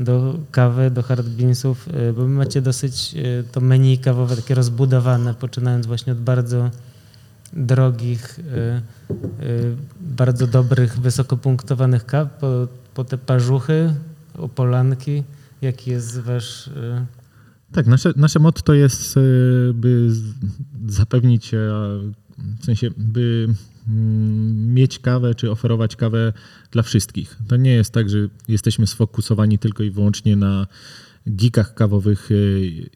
do kawy, do hard beansów, y, bo macie dosyć y, to menu kawowe takie rozbudowane, poczynając właśnie od bardzo drogich, y, y, bardzo dobrych, wysokopunktowanych kaw, po, po te parzuchy, opolanki. Jaki jest wasz... y, Tak, nasze, nasze motto jest, by zapewnić, e, w sensie, by mm, mieć kawę, czy oferować kawę dla wszystkich. To nie jest tak, że jesteśmy sfokusowani tylko i wyłącznie na geekach kawowych e,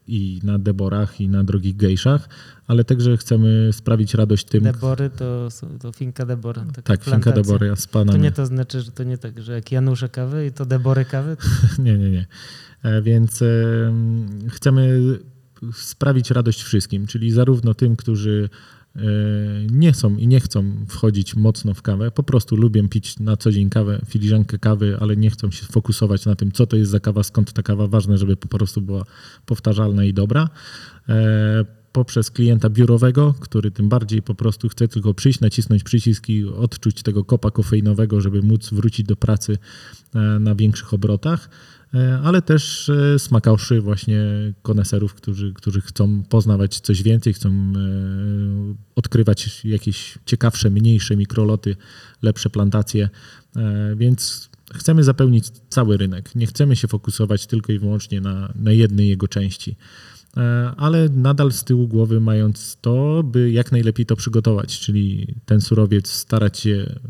i na deborach i na drogich gejszach, ale także chcemy sprawić radość tym... Debory to, to finka Debora. tak, Finka. Deboria z To panami. nie to znaczy, że to nie tak, że jak Janusze kawy i to Debory kawy, to Nie, nie, nie. E, Więc chcemy sprawić radość wszystkim, czyli zarówno tym, którzy nie są i nie chcą wchodzić mocno w kawę, po prostu lubią pić na co dzień kawę, filiżankę kawy, ale nie chcą się fokusować na tym, co to jest za kawa, skąd ta kawa, ważne, żeby po prostu była powtarzalna i dobra. E, Poprzez klienta biurowego, który tym bardziej po prostu chce tylko przyjść, nacisnąć przycisk i odczuć tego kopa kofeinowego, żeby móc wrócić do pracy e, na większych obrotach, e, ale też e, smakaszy właśnie koneserów, którzy, którzy chcą poznawać coś więcej, chcą e, odkrywać jakieś ciekawsze, mniejsze mikroloty, lepsze plantacje, e, więc chcemy zapełnić cały rynek. Nie chcemy się fokusować tylko i wyłącznie na, na jednej jego części. E, ale nadal z tyłu głowy mając to, by jak najlepiej to przygotować, czyli ten surowiec starać się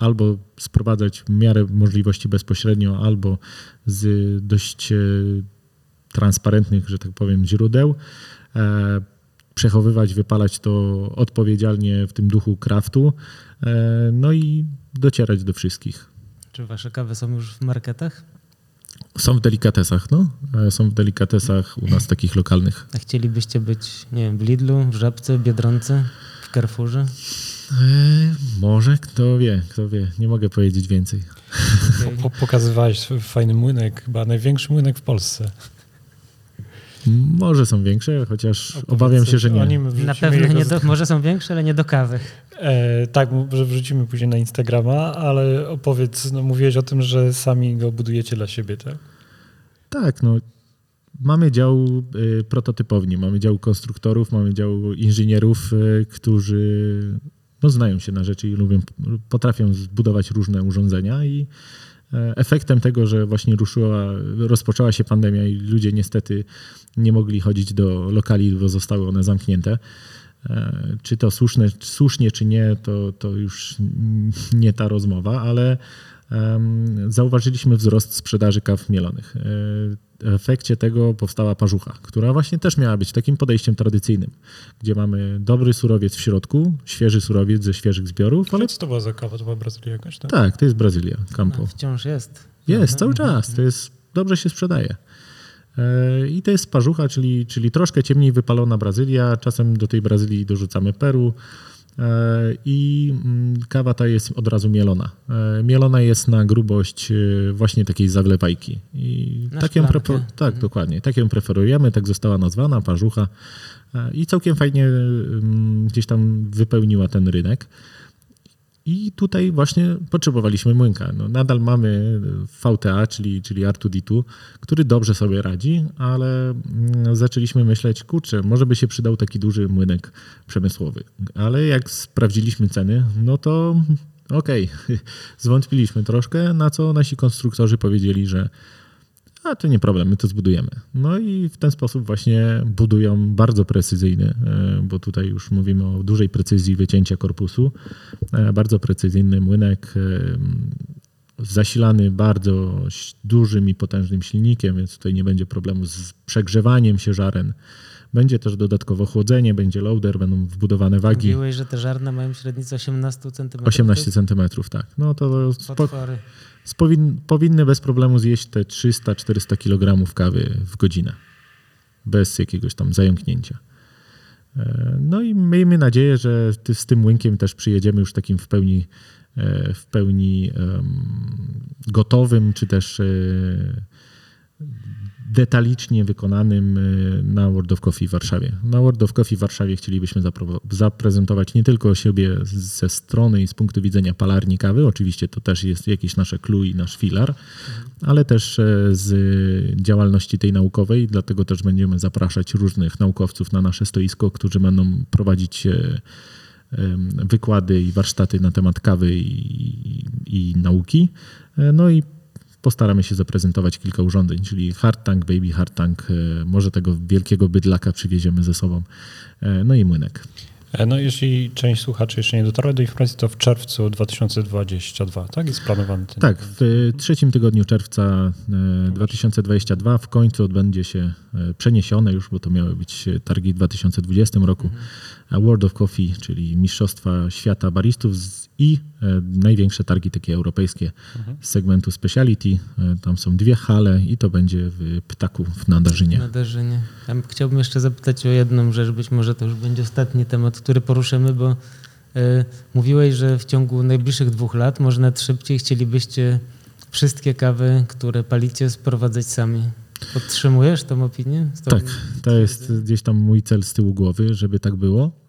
albo sprowadzać w miarę możliwości bezpośrednio, albo z dość e, transparentnych, że tak powiem, źródeł. E, Przechowywać, wypalać to odpowiedzialnie w tym duchu kraftu, e, no i docierać do wszystkich. czy wasze kawy są już w marketach? Są w delikatesach, no. Są w delikatesach u nas takich lokalnych. A chcielibyście być, nie wiem, w Lidlu, w Żabce, w Biedronce, w Carrefourze? E, Może, kto wie, kto wie. Nie mogę powiedzieć więcej. Po, pokazywałeś fajny młynek, chyba największy młynek w Polsce. Może są większe, chociaż Opowiedz obawiam się, że nie. Na pewno nie do, może są większe, ale nie do kawy. E, tak, że wrzucimy później na Instagrama, ale opowiedz, no mówiłeś o tym, że sami go budujecie dla siebie, tak? Tak, no. Mamy dział y, prototypowni, mamy dział konstruktorów, mamy dział inżynierów, y, którzy no, znają się na rzeczy i lubią, potrafią zbudować różne urządzenia i e, efektem tego, że właśnie ruszyła, rozpoczęła się pandemia i ludzie niestety nie mogli chodzić do lokali, bo zostały one zamknięte. E, Czy to słuszne, słusznie, czy nie, to, to już nie ta rozmowa, ale zauważyliśmy wzrost sprzedaży kaw mielonych. E, W efekcie tego powstała parzucha, która właśnie też miała być takim podejściem tradycyjnym, gdzie mamy dobry surowiec w środku, świeży surowiec ze świeżych zbiorów, ale co to była za kawa? To była Brazylia jakaś, tak? tak, to jest Brazylia, Campo. No, wciąż jest. Jest, cały Mhm. czas. To jest, dobrze się sprzedaje. E, I to jest parzucha, czyli, czyli troszkę ciemniej wypalona Brazylia. Czasem do tej Brazylii dorzucamy Peru. E, I mm, kawa ta jest od razu mielona. E, Mielona jest na grubość e, właśnie takiej zawlewajki. I Na tak prefer- tak, dokładnie. Tak ją preferujemy, tak została nazwana, parzucha. I całkiem fajnie mm, gdzieś tam wypełniła ten rynek. I tutaj właśnie potrzebowaliśmy młynka. No, nadal mamy VTA, czyli, czyli R2D2, który dobrze sobie radzi, ale mm, zaczęliśmy myśleć, kurczę, może by się przydał taki duży młynek przemysłowy. Ale jak sprawdziliśmy ceny, no to okej, zwątpiliśmy troszkę, na co nasi konstruktorzy powiedzieli, że a to nie problem, my to zbudujemy. No i w ten sposób właśnie budują bardzo precyzyjny, e, bo tutaj już mówimy o dużej precyzji wycięcia korpusu, e, bardzo precyzyjny młynek, e, zasilany bardzo dużym i potężnym silnikiem, więc tutaj nie będzie problemu z przegrzewaniem się żaren. Będzie też dodatkowo chłodzenie, będzie loader, będą wbudowane wagi. Mówiłeś, że te żarna mają średnicę 18 cm. 18 centymetrów, tak. No to Potwory. Spowin, powinny bez problemu zjeść te 300-400 kg kawy w godzinę. Bez jakiegoś tam zająknięcia. E, No i miejmy nadzieję, że z tym łynkiem też przyjedziemy już takim w pełni, e, w pełni gotowym, czy też e, detalicznie wykonanym e, na World of Coffee w Warszawie. Na World of Coffee w Warszawie chcielibyśmy zaprezentować nie tylko siebie ze strony i z punktu widzenia palarni kawy, oczywiście to też jest jakieś nasze clue i nasz filar, ale też e, z działalności tej naukowej, dlatego też będziemy zapraszać różnych naukowców na nasze stoisko, którzy będą prowadzić e, wykłady i warsztaty na temat kawy i, i nauki. E, No i postaramy się zaprezentować kilka urządzeń, czyli hard tank, baby hard tank, e, może tego wielkiego bydlaka przywieziemy ze sobą, e, no i młynek. E, No jeśli część słuchaczy jeszcze nie dotarła do informacji, to w czerwcu 2022, tak? Jest planowany ten Tak, w trzecim tygodniu czerwca e, 2022 w końcu odbędzie się przeniesione już, bo to miały być targi w 2020 roku, a World of Coffee, czyli Mistrzostwa Świata Baristów z- i e, największe targi takie europejskie z segmentu speciality. E, Tam są dwie hale i to będzie w Ptaku w Nadarzynie. Nadarzynie. Ja chciałbym jeszcze zapytać o jedną rzecz, być może to już będzie ostatni temat, który poruszymy, bo e, mówiłeś, że w ciągu najbliższych dwóch lat, może nawet szybciej, chcielibyście wszystkie kawy, które palicie, sprowadzać sami. Podtrzymujesz tą opinię? Tą- Tak, to jest gdzieś tam mój cel z tyłu głowy, żeby tak było.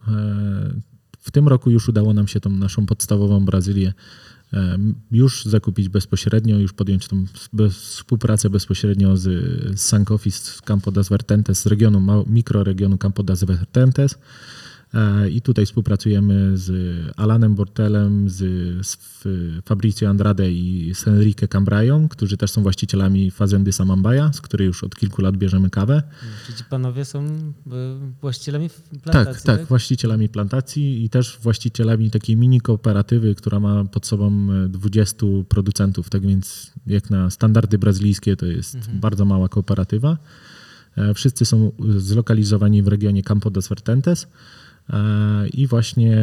W tym roku już udało nam się tą naszą podstawową Brazylię już zakupić bezpośrednio, już podjąć tą współpracę bezpośrednio z, z Sankofi, z Campo das Vertentes, z regionu, mikroregionu Campo das Vertentes. E, I tutaj współpracujemy z Alanem Bortelem, z, z F- Fabrizio Andrade i z Enrique Cambrają, którzy też są właścicielami Fazendy Samambaja, z której już od kilku lat bierzemy kawę. Czy ci panowie są e, właścicielami plantacji? Tak, tak, właścicielami plantacji i też właścicielami takiej mini kooperatywy, która ma pod sobą e, 20 producentów, tak więc jak na standardy brazylijskie to jest bardzo mała kooperatywa. E, Wszyscy są zlokalizowani w regionie Campo das Vertentes e, i właśnie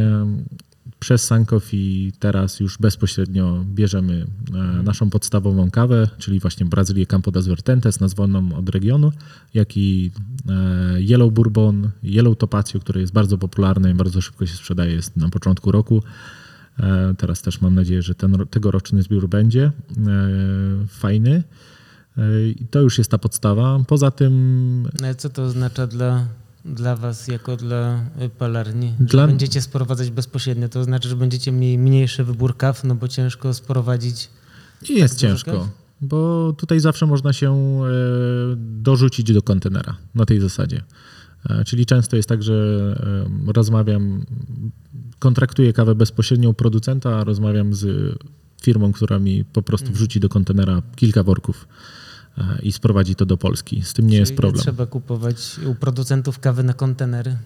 przez Sankof i teraz już bezpośrednio bierzemy e, naszą podstawową kawę, czyli właśnie Brazylię Campo das Vertentes, nazwaną od regionu, jak i e, Yellow Bourbon, Yellow Topacio, które jest bardzo popularne i bardzo szybko się sprzedaje, jest na początku roku. E, Teraz też mam nadzieję, że ten, ro- tegoroczny zbiór będzie e, fajny. E, I to już jest ta podstawa. Poza tym No, co to oznacza dla, dla was, jako dla y, palarni? Dla- będziecie sprowadzać bezpośrednio, to znaczy, że będziecie mieli mniejszy wybór kaw, no bo ciężko sprowadzić I jest dużo ciężko, kaw? bo tutaj zawsze można się e, dorzucić do kontenera na tej zasadzie. E, Czyli często jest tak, że e, rozmawiam, kontraktuję kawę bezpośrednio u producenta, a rozmawiam z firmą, która mi po prostu Mhm. wrzuci do kontenera kilka worków i sprowadzi to do Polski. Z tym nie Czyli jest problem. trzeba kupować u producentów kawy na kontenery.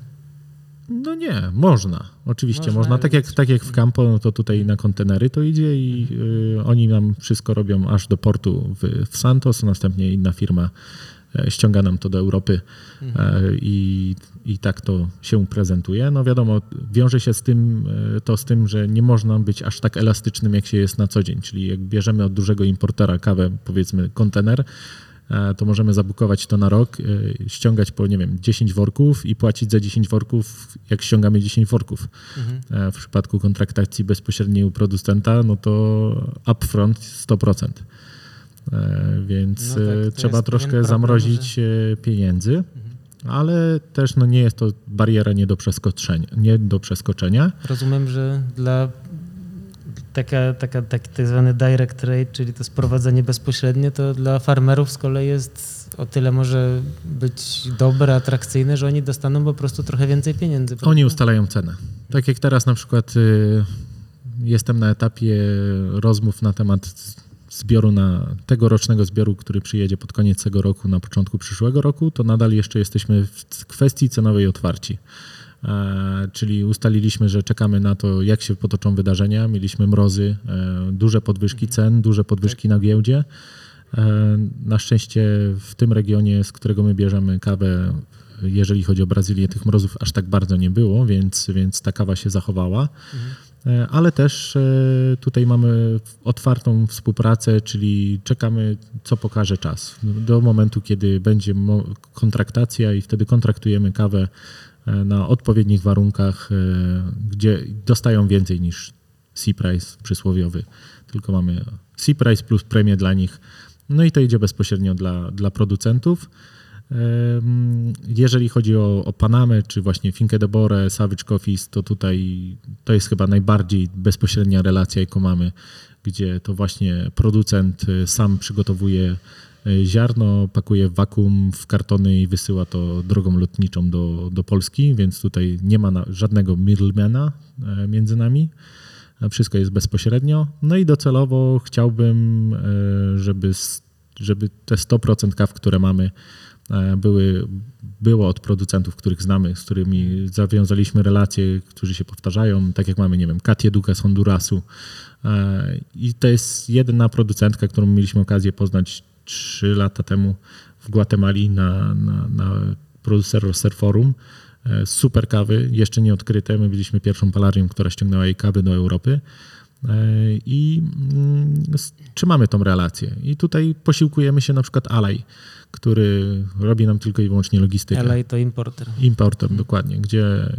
No nie, można. Oczywiście Można, można. Tak, jak, tak jak w Campo, no to tutaj na kontenery to idzie i y, oni nam wszystko robią aż do portu w, w Santos, następnie inna firma e, ściąga nam to do Europy e, i, i tak to się prezentuje. No wiadomo, wiąże się z tym, e, to z tym, że nie można być aż tak elastycznym, jak się jest na co dzień. Czyli jak bierzemy od dużego importera kawę, powiedzmy kontener, e, to możemy zabukować to na rok, e, ściągać po, nie wiem, 10 worków i płacić za 10 worków, jak ściągamy 10 worków. Mhm. W przypadku kontraktacji bezpośredniej u producenta, no to upfront 100%. E, Więc No tak, trzeba troszkę problem, zamrozić e, pieniędzy, ale też no, nie jest to bariera nie do przeskoczenia. Nie do przeskoczenia. Rozumiem, że dla taka, taka, taki tak zwany direct trade, czyli to sprowadzenie bezpośrednie, to dla farmerów z kolei jest o tyle może być dobre, atrakcyjne, że oni dostaną po prostu trochę więcej pieniędzy. Oni ustalają cenę. Tak jak teraz na przykład y, jestem na etapie rozmów na temat zbioru na tegorocznego zbioru, który przyjedzie pod koniec tego roku, na początku przyszłego roku, to nadal jeszcze jesteśmy w kwestii cenowej otwarci. E, czyli ustaliliśmy, że czekamy na to, jak się potoczą wydarzenia. Mieliśmy mrozy, e, duże podwyżki cen, duże podwyżki na giełdzie. E, na szczęście w tym regionie, z którego my bierzemy kawę, jeżeli chodzi o Brazylię, tych mrozów aż tak bardzo nie było, więc, więc ta kawa się zachowała. E, Ale też e, tutaj mamy otwartą współpracę, czyli czekamy, co pokaże czas. Do momentu, kiedy będzie kontraktacja i wtedy kontraktujemy kawę e, na odpowiednich warunkach, e, gdzie dostają więcej niż C-Price przysłowiowy. Tylko mamy C-Price plus premię dla nich. No i to idzie bezpośrednio dla, dla producentów. Jeżeli chodzi o, o Panamę, czy właśnie Finkę de Bore, Savage Coffees, to tutaj to jest chyba najbardziej bezpośrednia relacja, jaką mamy, gdzie to właśnie producent y, sam przygotowuje y, ziarno, pakuje w wakum, w kartony i wysyła to drogą lotniczą do, do Polski, więc tutaj nie ma na, żadnego middlemana e, między nami. E, Wszystko jest bezpośrednio. No i docelowo chciałbym, e, żeby, żeby te 100% kaw, które mamy, e, były, było od producentów, których znamy, z którymi zawiązaliśmy relacje, którzy się powtarzają, tak jak mamy, nie wiem, Katię Dukę z Hondurasu. E, I to jest jedna producentka, którą mieliśmy okazję poznać 3 lata temu w Gwatemali na, na, na Producer Forum. E, Super kawy, jeszcze nie odkryte. My byliśmy pierwszą palarią, która ściągnęła jej kawy do Europy. E, I mm, trzymamy tą relację. I tutaj posiłkujemy się na przykład Alaj, który robi nam tylko i wyłącznie logistykę. LA to importer. Importer, dokładnie, gdzie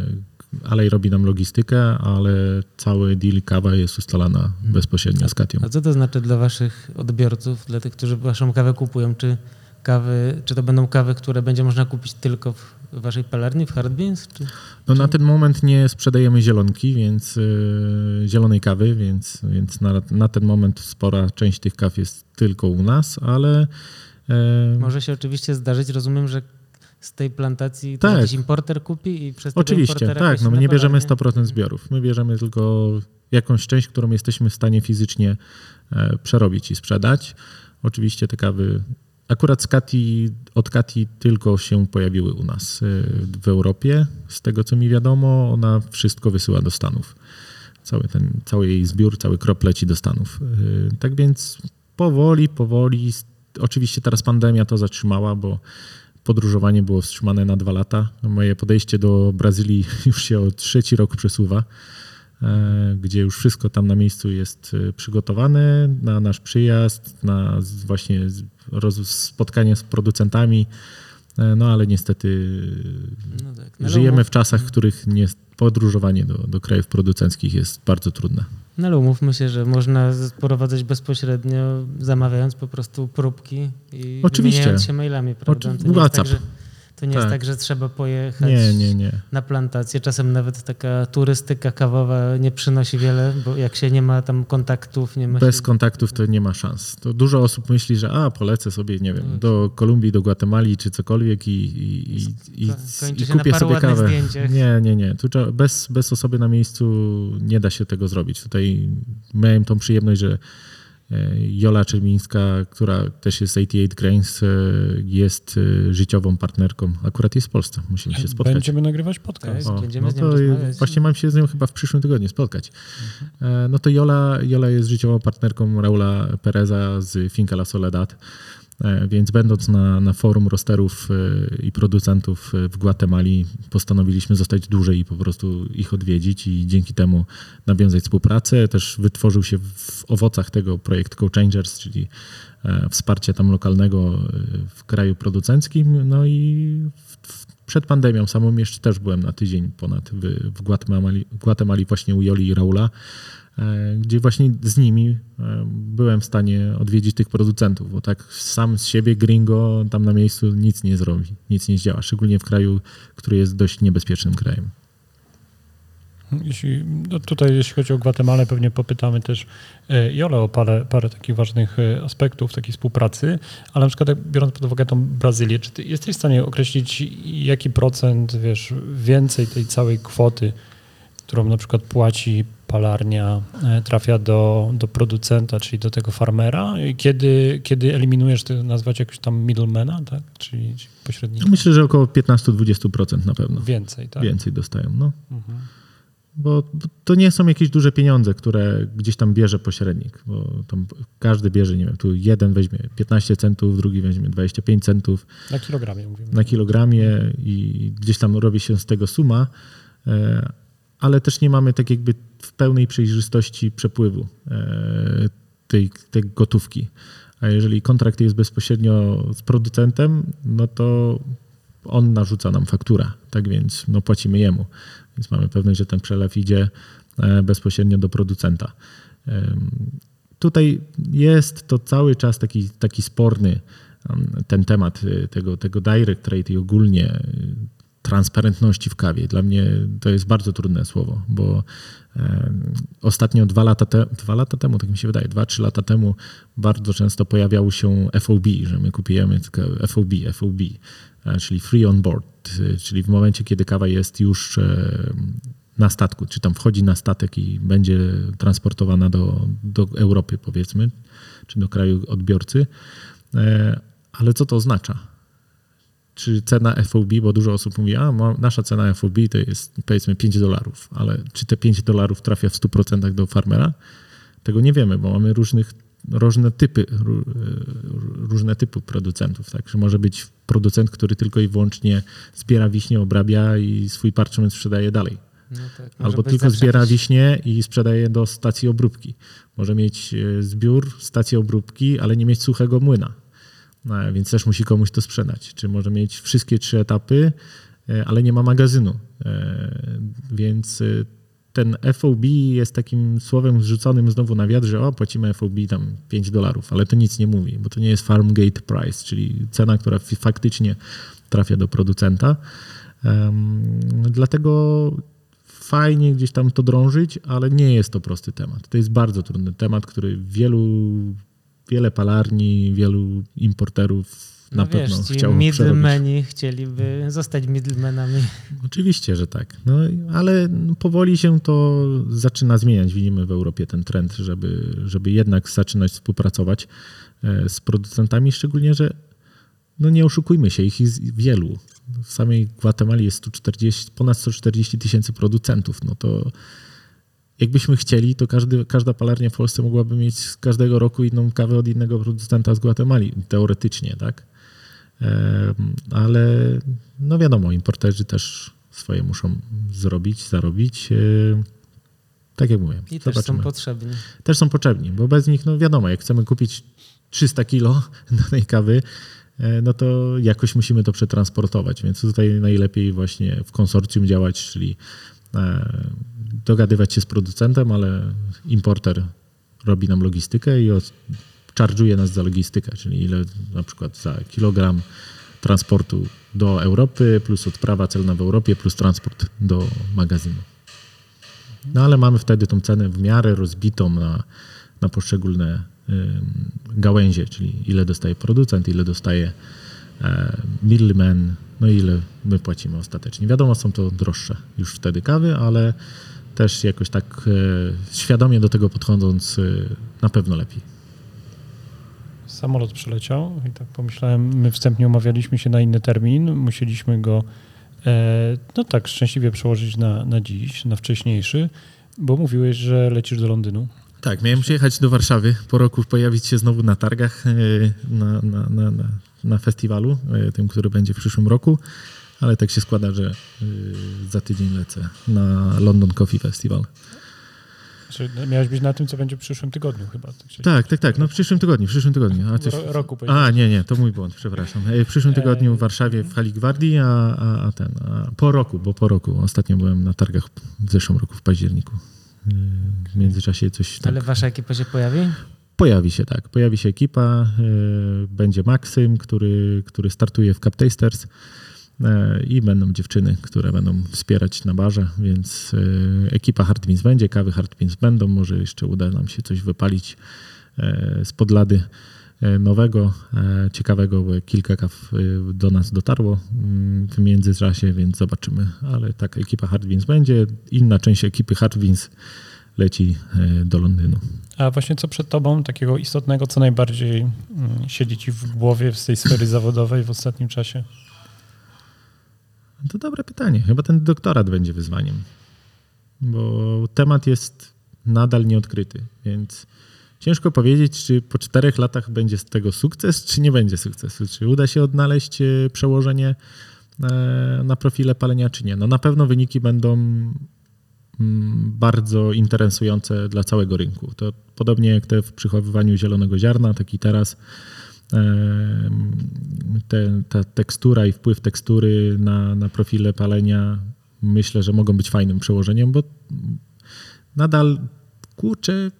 Alej robi nam logistykę, ale cały deal kawa jest ustalana bezpośrednio z Katią. A co to znaczy dla waszych odbiorców, dla tych, którzy waszą kawę kupują? Czy kawy, czy to będą kawy, które będzie można kupić tylko w waszej palarni, w Hard Beans? Czy... No na ten moment nie sprzedajemy zielonki, więc y, zielonej kawy, więc, więc na, na ten moment spora część tych kaw jest tylko u nas, ale Może się oczywiście zdarzyć, rozumiem, że z tej plantacji Tak. jakiś importer kupi i przez oczywiście, tak, no my nie bierzemy palarnię? 100% zbiorów. My bierzemy tylko jakąś część, którą jesteśmy w stanie fizycznie e, przerobić i sprzedać. Oczywiście te kawy akurat z Kati, od Kati tylko się pojawiły u nas e, w Europie. Z tego co mi wiadomo, ona wszystko wysyła do Stanów. Cały, ten, cały jej zbiór, cały krop leci do Stanów. E, Tak więc powoli, powoli. Oczywiście teraz pandemia to zatrzymała, bo podróżowanie było wstrzymane na dwa lata. Moje podejście do Brazylii już się o trzeci rok przesuwa, e, gdzie już wszystko tam na miejscu jest e, przygotowane na nasz przyjazd, na właśnie spotkanie z producentami. E, No ale niestety No tak. No, żyjemy umów, w czasach, w których nie, podróżowanie do, do krajów producenckich jest bardzo trudne. no ale umówmy się, że można sprowadzać bezpośrednio, zamawiając po prostu próbki i Oczywiście. wymieniając się mailami, prawda? Oczy- tak, WhatsApp. że, to nie jest Tak. tak, że trzeba pojechać Nie, nie, nie. na plantację. Czasem nawet taka turystyka kawowa nie przynosi wiele, bo jak się nie ma tam kontaktów, nie ma Bez się... kontaktów to nie ma szans. To dużo osób myśli, że a, polecę sobie, nie No wiem, do Kolumbii, do Gwatemali czy cokolwiek i, i, i, i, i kupię sobie kawę. zdjęciach. Nie, nie, nie. Tu trzeba, bez, bez osoby na miejscu nie da się tego zrobić. Tutaj miałem tą przyjemność, że Jola Czermińska, która też jest 88 Grains, e, jest e, życiową partnerką. Akurat jest w Polsce. Musimy się spotkać. Będziemy nagrywać podcast. Tak. O, Będziemy no z nią rozmawiać. Właśnie mam się z nią chyba w przyszłym tygodniu spotkać. E, No to Jola, Jola jest życiową partnerką Raula Pereza z Finca La Soledad, E, więc będąc na, na forum rosterów e, i producentów e, w Gwatemali postanowiliśmy zostać dłużej i po prostu ich odwiedzić i dzięki temu nawiązać współpracę. Też wytworzył się w owocach tego projekt Co-Changers, czyli e, wsparcie tam lokalnego e, w kraju producenckim. No i w, przed pandemią samą jeszcze też byłem na tydzień ponad w, w Gwatemali, właśnie u Joli i Raula, e, gdzie właśnie z nimi e, byłem w stanie odwiedzić tych producentów, bo tak sam z siebie gringo tam na miejscu nic nie zrobi, nic nie zdziała, szczególnie w kraju, który jest dość niebezpiecznym krajem. Jeśli, no tutaj, jeśli chodzi o Gwatemalę, pewnie popytamy też e, Jolę o parę, parę takich ważnych e, aspektów takiej współpracy, ale na przykład biorąc pod uwagę tą Brazylię, czy ty jesteś w stanie określić, jaki procent, wiesz, więcej tej całej kwoty, którą na przykład płaci palarnia, e, trafia do, do producenta, czyli do tego farmera, i kiedy, kiedy eliminujesz, to nazwać jakoś tam middlemana, tak? Czyli, pośrednika? Myślę, że około 15-20% na pewno. Więcej, tak? Więcej dostają. No. Mhm. bo to nie są jakieś duże pieniądze, które gdzieś tam bierze pośrednik, bo tam każdy bierze, nie wiem, tu jeden weźmie 15 centów, drugi weźmie 25 centów Na kilogramie mówimy. na kilogramie i gdzieś tam robi się z tego suma, e, ale też nie mamy tak jakby pełnej przejrzystości przepływu e, tej, tej gotówki. A jeżeli kontrakt jest bezpośrednio z producentem, no to on narzuca nam fakturę, tak więc no płacimy jemu. Więc mamy pewność, że ten przelew idzie e, bezpośrednio do producenta. Tutaj jest to cały czas taki, taki sporny ten temat y, tego, tego direct trade i ogólnie y, transparentności w kawie. Dla mnie to jest bardzo trudne słowo, bo ostatnio dwa lata, te, dwa lata temu, tak mi się wydaje, dwa, trzy lata temu bardzo często pojawiał się FOB, że my kupujemy tylko FOB, FOB, e, czyli free on board, y, czyli w momencie, kiedy kawa jest już e, na statku, czy tam wchodzi na statek i będzie transportowana do, do Europy, powiedzmy, czy do kraju odbiorcy. E, Ale co to oznacza? Czy cena FOB, bo dużo osób mówi, a nasza cena FOB to jest powiedzmy 5 dolarów, ale czy te 5 dolarów trafia w 100% do farmera? Tego nie wiemy, bo mamy różnych, różne typy, ró- różne typy producentów. Tak? Że może być producent, który tylko i wyłącznie zbiera wiśnie, obrabia i swój parchment sprzedaje dalej. No tak, Albo tylko zbiera jakiś- wiśnie i sprzedaje do stacji obróbki. Może mieć e, zbiór, stację obróbki, ale nie mieć suchego młyna. No, więc też musi komuś to sprzedać. Czy może mieć wszystkie trzy etapy, e, ale nie ma magazynu. E, Więc e, ten FOB jest takim słowem zrzuconym znowu na wiatr, że o, płacimy FOB tam 5 dolarów, ale to nic nie mówi, bo to nie jest farm gate price, czyli cena, która faktycznie trafia do producenta. Dlatego fajnie gdzieś tam to drążyć, ale nie jest to prosty temat. To jest bardzo trudny temat, który wielu, wiele palarni, wielu importerów na no pewno wiesz, ci chciało middlemeni chcieliby zostać middlemenami. Oczywiście, że tak. No, ale powoli się to zaczyna zmieniać. Widzimy w Europie ten trend, żeby, żeby jednak zaczynać współpracować e, z producentami, szczególnie, że no nie oszukujmy się, ich jest wielu. W samej Gwatemali jest 140, ponad 140 tysięcy producentów. No to jakbyśmy chcieli, to każdy, każda palarnia w Polsce mogłaby mieć z każdego roku inną kawę od innego producenta z Gwatemali, teoretycznie, tak? Ale no wiadomo, importerzy też swoje muszą zrobić, zarobić. Em, Tak jak mówię, I też są zobaczymy. potrzebni. Też są potrzebni, bo bez nich, no wiadomo, jak chcemy kupić 300 kilo danej kawy, e, no to jakoś musimy to przetransportować, więc tutaj najlepiej właśnie w konsorcjum działać, czyli e, dogadywać się z producentem, ale importer robi nam logistykę i od, charge'uje nas za logistykę, czyli ile na przykład za kilogram transportu do Europy, plus odprawa celna w Europie, plus transport do magazynu. No ale mamy wtedy tą cenę w miarę rozbitą na, na poszczególne gałęzie, czyli ile dostaje producent, ile dostaje e, middleman, no i ile my płacimy ostatecznie. Wiadomo, są to droższe już wtedy kawy, ale też jakoś tak e, świadomie do tego podchodząc e, na pewno lepiej. Samolot przyleciał i tak pomyślałem, my wstępnie umawialiśmy się na inny termin, musieliśmy go e, no tak szczęśliwie przełożyć na, na dziś, na wcześniejszy, bo mówiłeś, że lecisz do Londynu. Tak, miałem przyjechać do Warszawy, po roku pojawić się znowu na targach, na, na, na, na, festiwalu, tym, który będzie w przyszłym roku, ale tak się składa, że e, za tydzień lecę na London Coffee Festival. Czy miałeś być na tym, co będzie w przyszłym tygodniu chyba. tak Tak, tak, tak, no w przyszłym tygodniu, w przyszłym tygodniu. A, coś, Ro, roku a nie, nie, to mój błąd, przepraszam. E, W przyszłym tygodniu w Warszawie w Hali Gwardii, a, a, a ten, a po roku, bo po roku, ostatnio byłem na targach w zeszłym roku, w październiku. E, W międzyczasie coś tak... Ale wasza ekipa się pojawi? Pojawi się, tak. Pojawi się ekipa. y, Będzie Maksym, który, który startuje w Cup Tasters y, i będą dziewczyny, które będą wspierać na barze, więc y, ekipa Hard Beans będzie, kawy Hard Beans będą. Może jeszcze uda nam się coś wypalić y, z podlady nowego, ciekawego, bo kilka kaw do nas dotarło y, w międzyczasie, więc zobaczymy. Ale tak, ekipa Hard Beans będzie. Inna część ekipy Hard Beans leci do Londynu. A właśnie co przed tobą takiego istotnego, co najbardziej mm, siedzi ci w głowie z tej sfery zawodowej w ostatnim czasie? To dobre pytanie. Chyba ten doktorat będzie wyzwaniem. bo temat jest nadal nieodkryty, więc ciężko powiedzieć, czy po czterech latach będzie z tego sukces, czy nie będzie sukcesu, czy uda się odnaleźć e, przełożenie e, na profile palenia, czy nie. No na pewno wyniki będą mm, bardzo interesujące dla całego rynku. To podobnie jak te w przechowywaniu zielonego ziarna, tak i teraz te, ta tekstura i wpływ tekstury na, na profile palenia myślę, że mogą być fajnym przełożeniem, bo nadal kurczę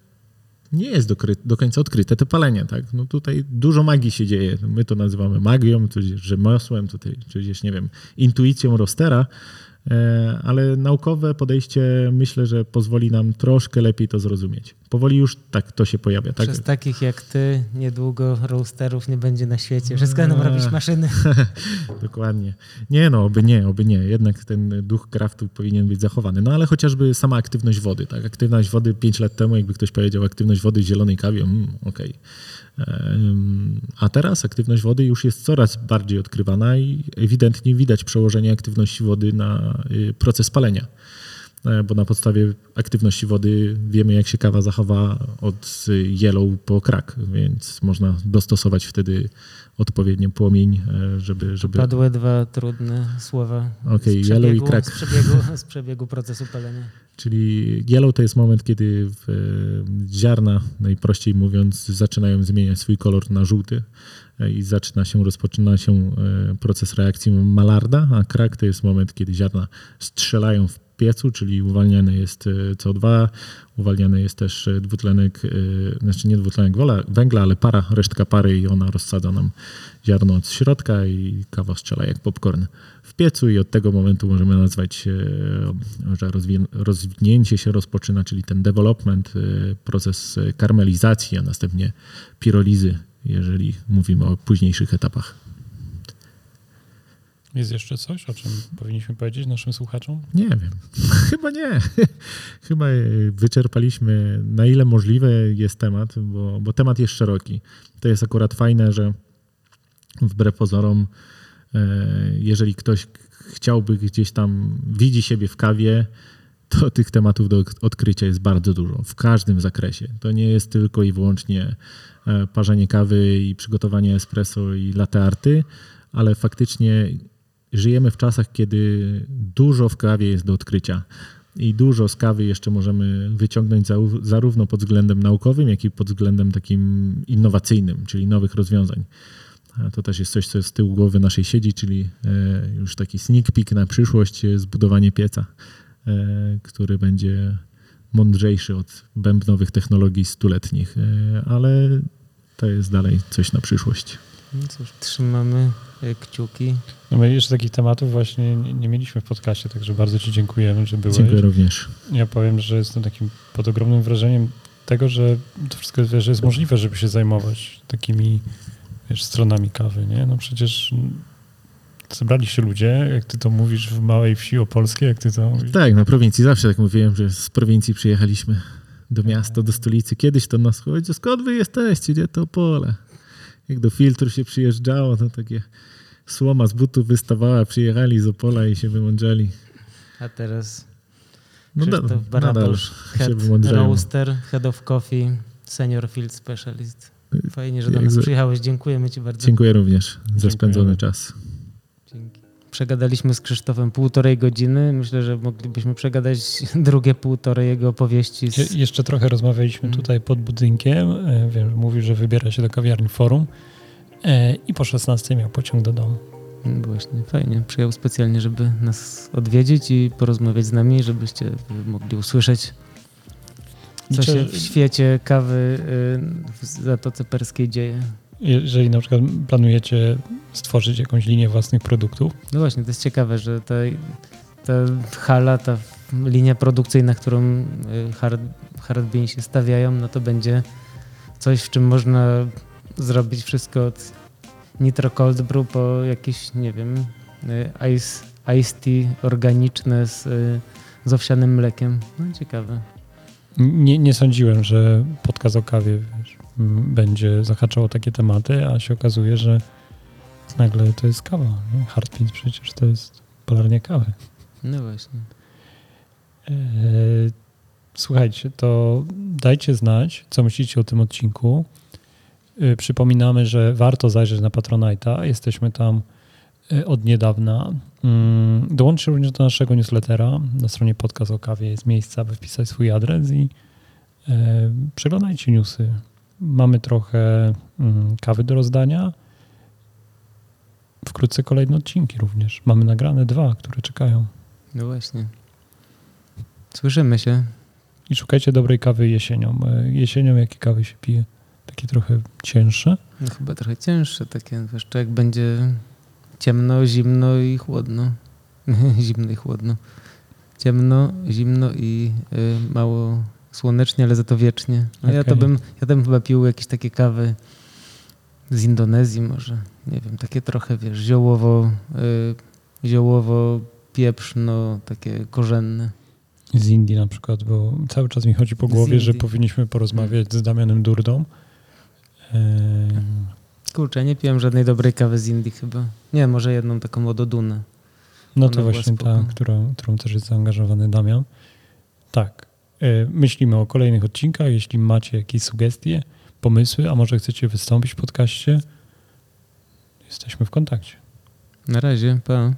nie jest do, do końca odkryte to palenie. Tak? No tutaj dużo magii się dzieje. My to nazywamy magią, tudzież rzemiosłem, tutaj, tudzież, nie wiem, intuicją rostera, E, ale naukowe podejście myślę, że pozwoli nam troszkę lepiej to zrozumieć. Powoli już tak to się pojawia. Tak? Przez takich jak ty niedługo roasterów nie będzie na świecie. Wszystko będą robić maszyny. Dokładnie. Nie no, oby nie, oby nie. Jednak ten duch kraftu powinien być zachowany. No ale chociażby sama aktywność wody. Tak? Aktywność wody 5 lat temu, jakby ktoś powiedział aktywność wody w zielonej kawie, mm, okej. Okay a teraz aktywność wody już jest coraz bardziej odkrywana i ewidentnie widać przełożenie aktywności wody na y, proces palenia. E, bo na podstawie aktywności wody wiemy, jak się kawa zachowa od yellow po krak, więc można dostosować wtedy odpowiednio płomień, e, żeby... żeby... Padły dwa trudne słowa okay, z, yellow i krak. Z, przebiegu, z przebiegu procesu palenia. Czyli yellow to jest moment, kiedy e, ziarna, najprościej mówiąc, zaczynają zmieniać swój kolor na żółty i zaczyna się, rozpoczyna się proces reakcji Malarda, a krak to jest moment, kiedy ziarna strzelają w piecu, czyli uwalniany jest e, CO2, uwalniany jest też e, dwutlenek, e, znaczy nie dwutlenek węgla, ale para, resztka pary i ona rozsadza nam ziarno od środka i kawa strzela jak popcorn w piecu i od tego momentu możemy nazwać, że rozwinięcie się rozpoczyna, czyli ten development, proces karmelizacji, a następnie pirolizy, jeżeli mówimy o późniejszych etapach. Jest jeszcze coś, o czym powinniśmy powiedzieć naszym słuchaczom? Nie wiem. Chyba nie. Chyba wyczerpaliśmy na ile możliwe jest temat, bo, bo temat jest szeroki. To jest akurat fajne, że wbrew pozorom, e, jeżeli ktoś chciałby gdzieś tam, widzi siebie w kawie, to tych tematów do odkrycia jest bardzo dużo, w każdym zakresie. To nie jest tylko i wyłącznie e, parzenie kawy i przygotowanie espresso i latte arty, ale faktycznie żyjemy w czasach, kiedy dużo w kawie jest do odkrycia. I dużo z kawy jeszcze możemy wyciągnąć zarówno pod względem naukowym, jak i pod względem takim innowacyjnym, czyli nowych rozwiązań. To też jest coś, co z tyłu głowy naszej siedzi, czyli e, już taki sneak peek na przyszłość, e, zbudowanie pieca, e, który będzie mądrzejszy od bębnowych technologii stuletnich, ale to jest dalej coś na przyszłość. No cóż, trzymamy e, kciuki. No my jeszcze takich tematów właśnie nie, nie mieliśmy w podcaście, także bardzo Ci dziękujemy, że byłeś. Dziękuję również. Ja powiem, że jestem takim pod ogromnym wrażeniem tego, że to wszystko wiesz, że jest możliwe, żeby się zajmować takimi wiesz, stronami kawy, nie? No przecież zebrali się ludzie, jak ty to mówisz w małej wsi opolskiej, jak ty to mówisz. Tak, na prowincji zawsze tak mówiłem, że z prowincji przyjechaliśmy do miasta, do stolicy. Kiedyś to nas chodzi, skąd wy jesteście, gdzie to pole? Jak do filtru się przyjeżdżało, to takie słoma z butów wystawała, przyjechali z Opola i się wymądrzeli. A teraz no Krzysztof Barabosz, head roaster, head of coffee, senior field specialist. Fajnie, że do nas przyjechałeś. Dziękujemy Ci bardzo. Dziękuję również za spędzony czas. Przegadaliśmy z Krzysztofem półtorej godziny. Myślę, że moglibyśmy przegadać drugie półtorej jego opowieści. Z... Je jeszcze trochę rozmawialiśmy mm. tutaj pod budynkiem. E, wiem, mówił, że wybiera się do kawiarni Forum e, i po 16 miał pociąg do domu. Mm, właśnie, fajnie. Przyjechał specjalnie, żeby nas odwiedzić i porozmawiać z nami, żebyście mogli usłyszeć, co się w świecie kawy y, w Zatoce Perskiej dzieje jeżeli na przykład planujecie stworzyć jakąś linię własnych produktów. No właśnie, to jest ciekawe, że ta, ta hala, ta linia produkcyjna, którą y, hard, hard Bean się stawiają, no to będzie coś, w czym można zrobić wszystko od nitro cold brew po jakieś, nie wiem, y, ice, ice tea organiczne z, y, z owsianym mlekiem. No ciekawe. Nie, nie sądziłem, że podcast o kawie będzie zahaczało takie tematy, a się okazuje, że nagle to jest kawa. Hardpins przecież to jest polarnie kawy. No właśnie. E, Słuchajcie, to dajcie znać, co myślicie o tym odcinku. E, Przypominamy, że warto zajrzeć na Patronite'a. Jesteśmy tam e, od niedawna. Mm, Dołączcie również do naszego newslettera. Na stronie podcast o kawie jest miejsce, aby wpisać swój adres i przeglądajcie newsy. Mamy trochę mm, kawy do rozdania. Wkrótce kolejne odcinki również. Mamy nagrane dwa, które czekają. No właśnie. Słyszymy się. I szukajcie dobrej kawy jesienią. E, Jesienią jakie kawy się pije? Takie trochę cięższe. No, chyba trochę cięższe takie, to jak będzie ciemno, zimno i chłodno. zimno i chłodno. Ciemno, zimno i y, mało słonecznie, ale za to wiecznie. No ja to bym, ja bym chyba pił jakieś takie kawy z Indonezji może. Nie wiem, takie trochę, wiesz, ziołowo, y, ziołowo, pieprzno, takie korzenne. Z Indii na przykład, bo cały czas mi chodzi po głowie, że powinniśmy porozmawiać z Damianem Durdą. E, Kurczę, nie piłem żadnej dobrej kawy z Indii chyba. Nie, może jedną taką od Oduna. No Ona to właśnie ta, którą, którą też jest zaangażowany Damian. Tak. E, Myślimy o kolejnych odcinkach. Jeśli macie jakieś sugestie, pomysły, a może chcecie wystąpić w podcaście, jesteśmy w kontakcie. Na razie, pa.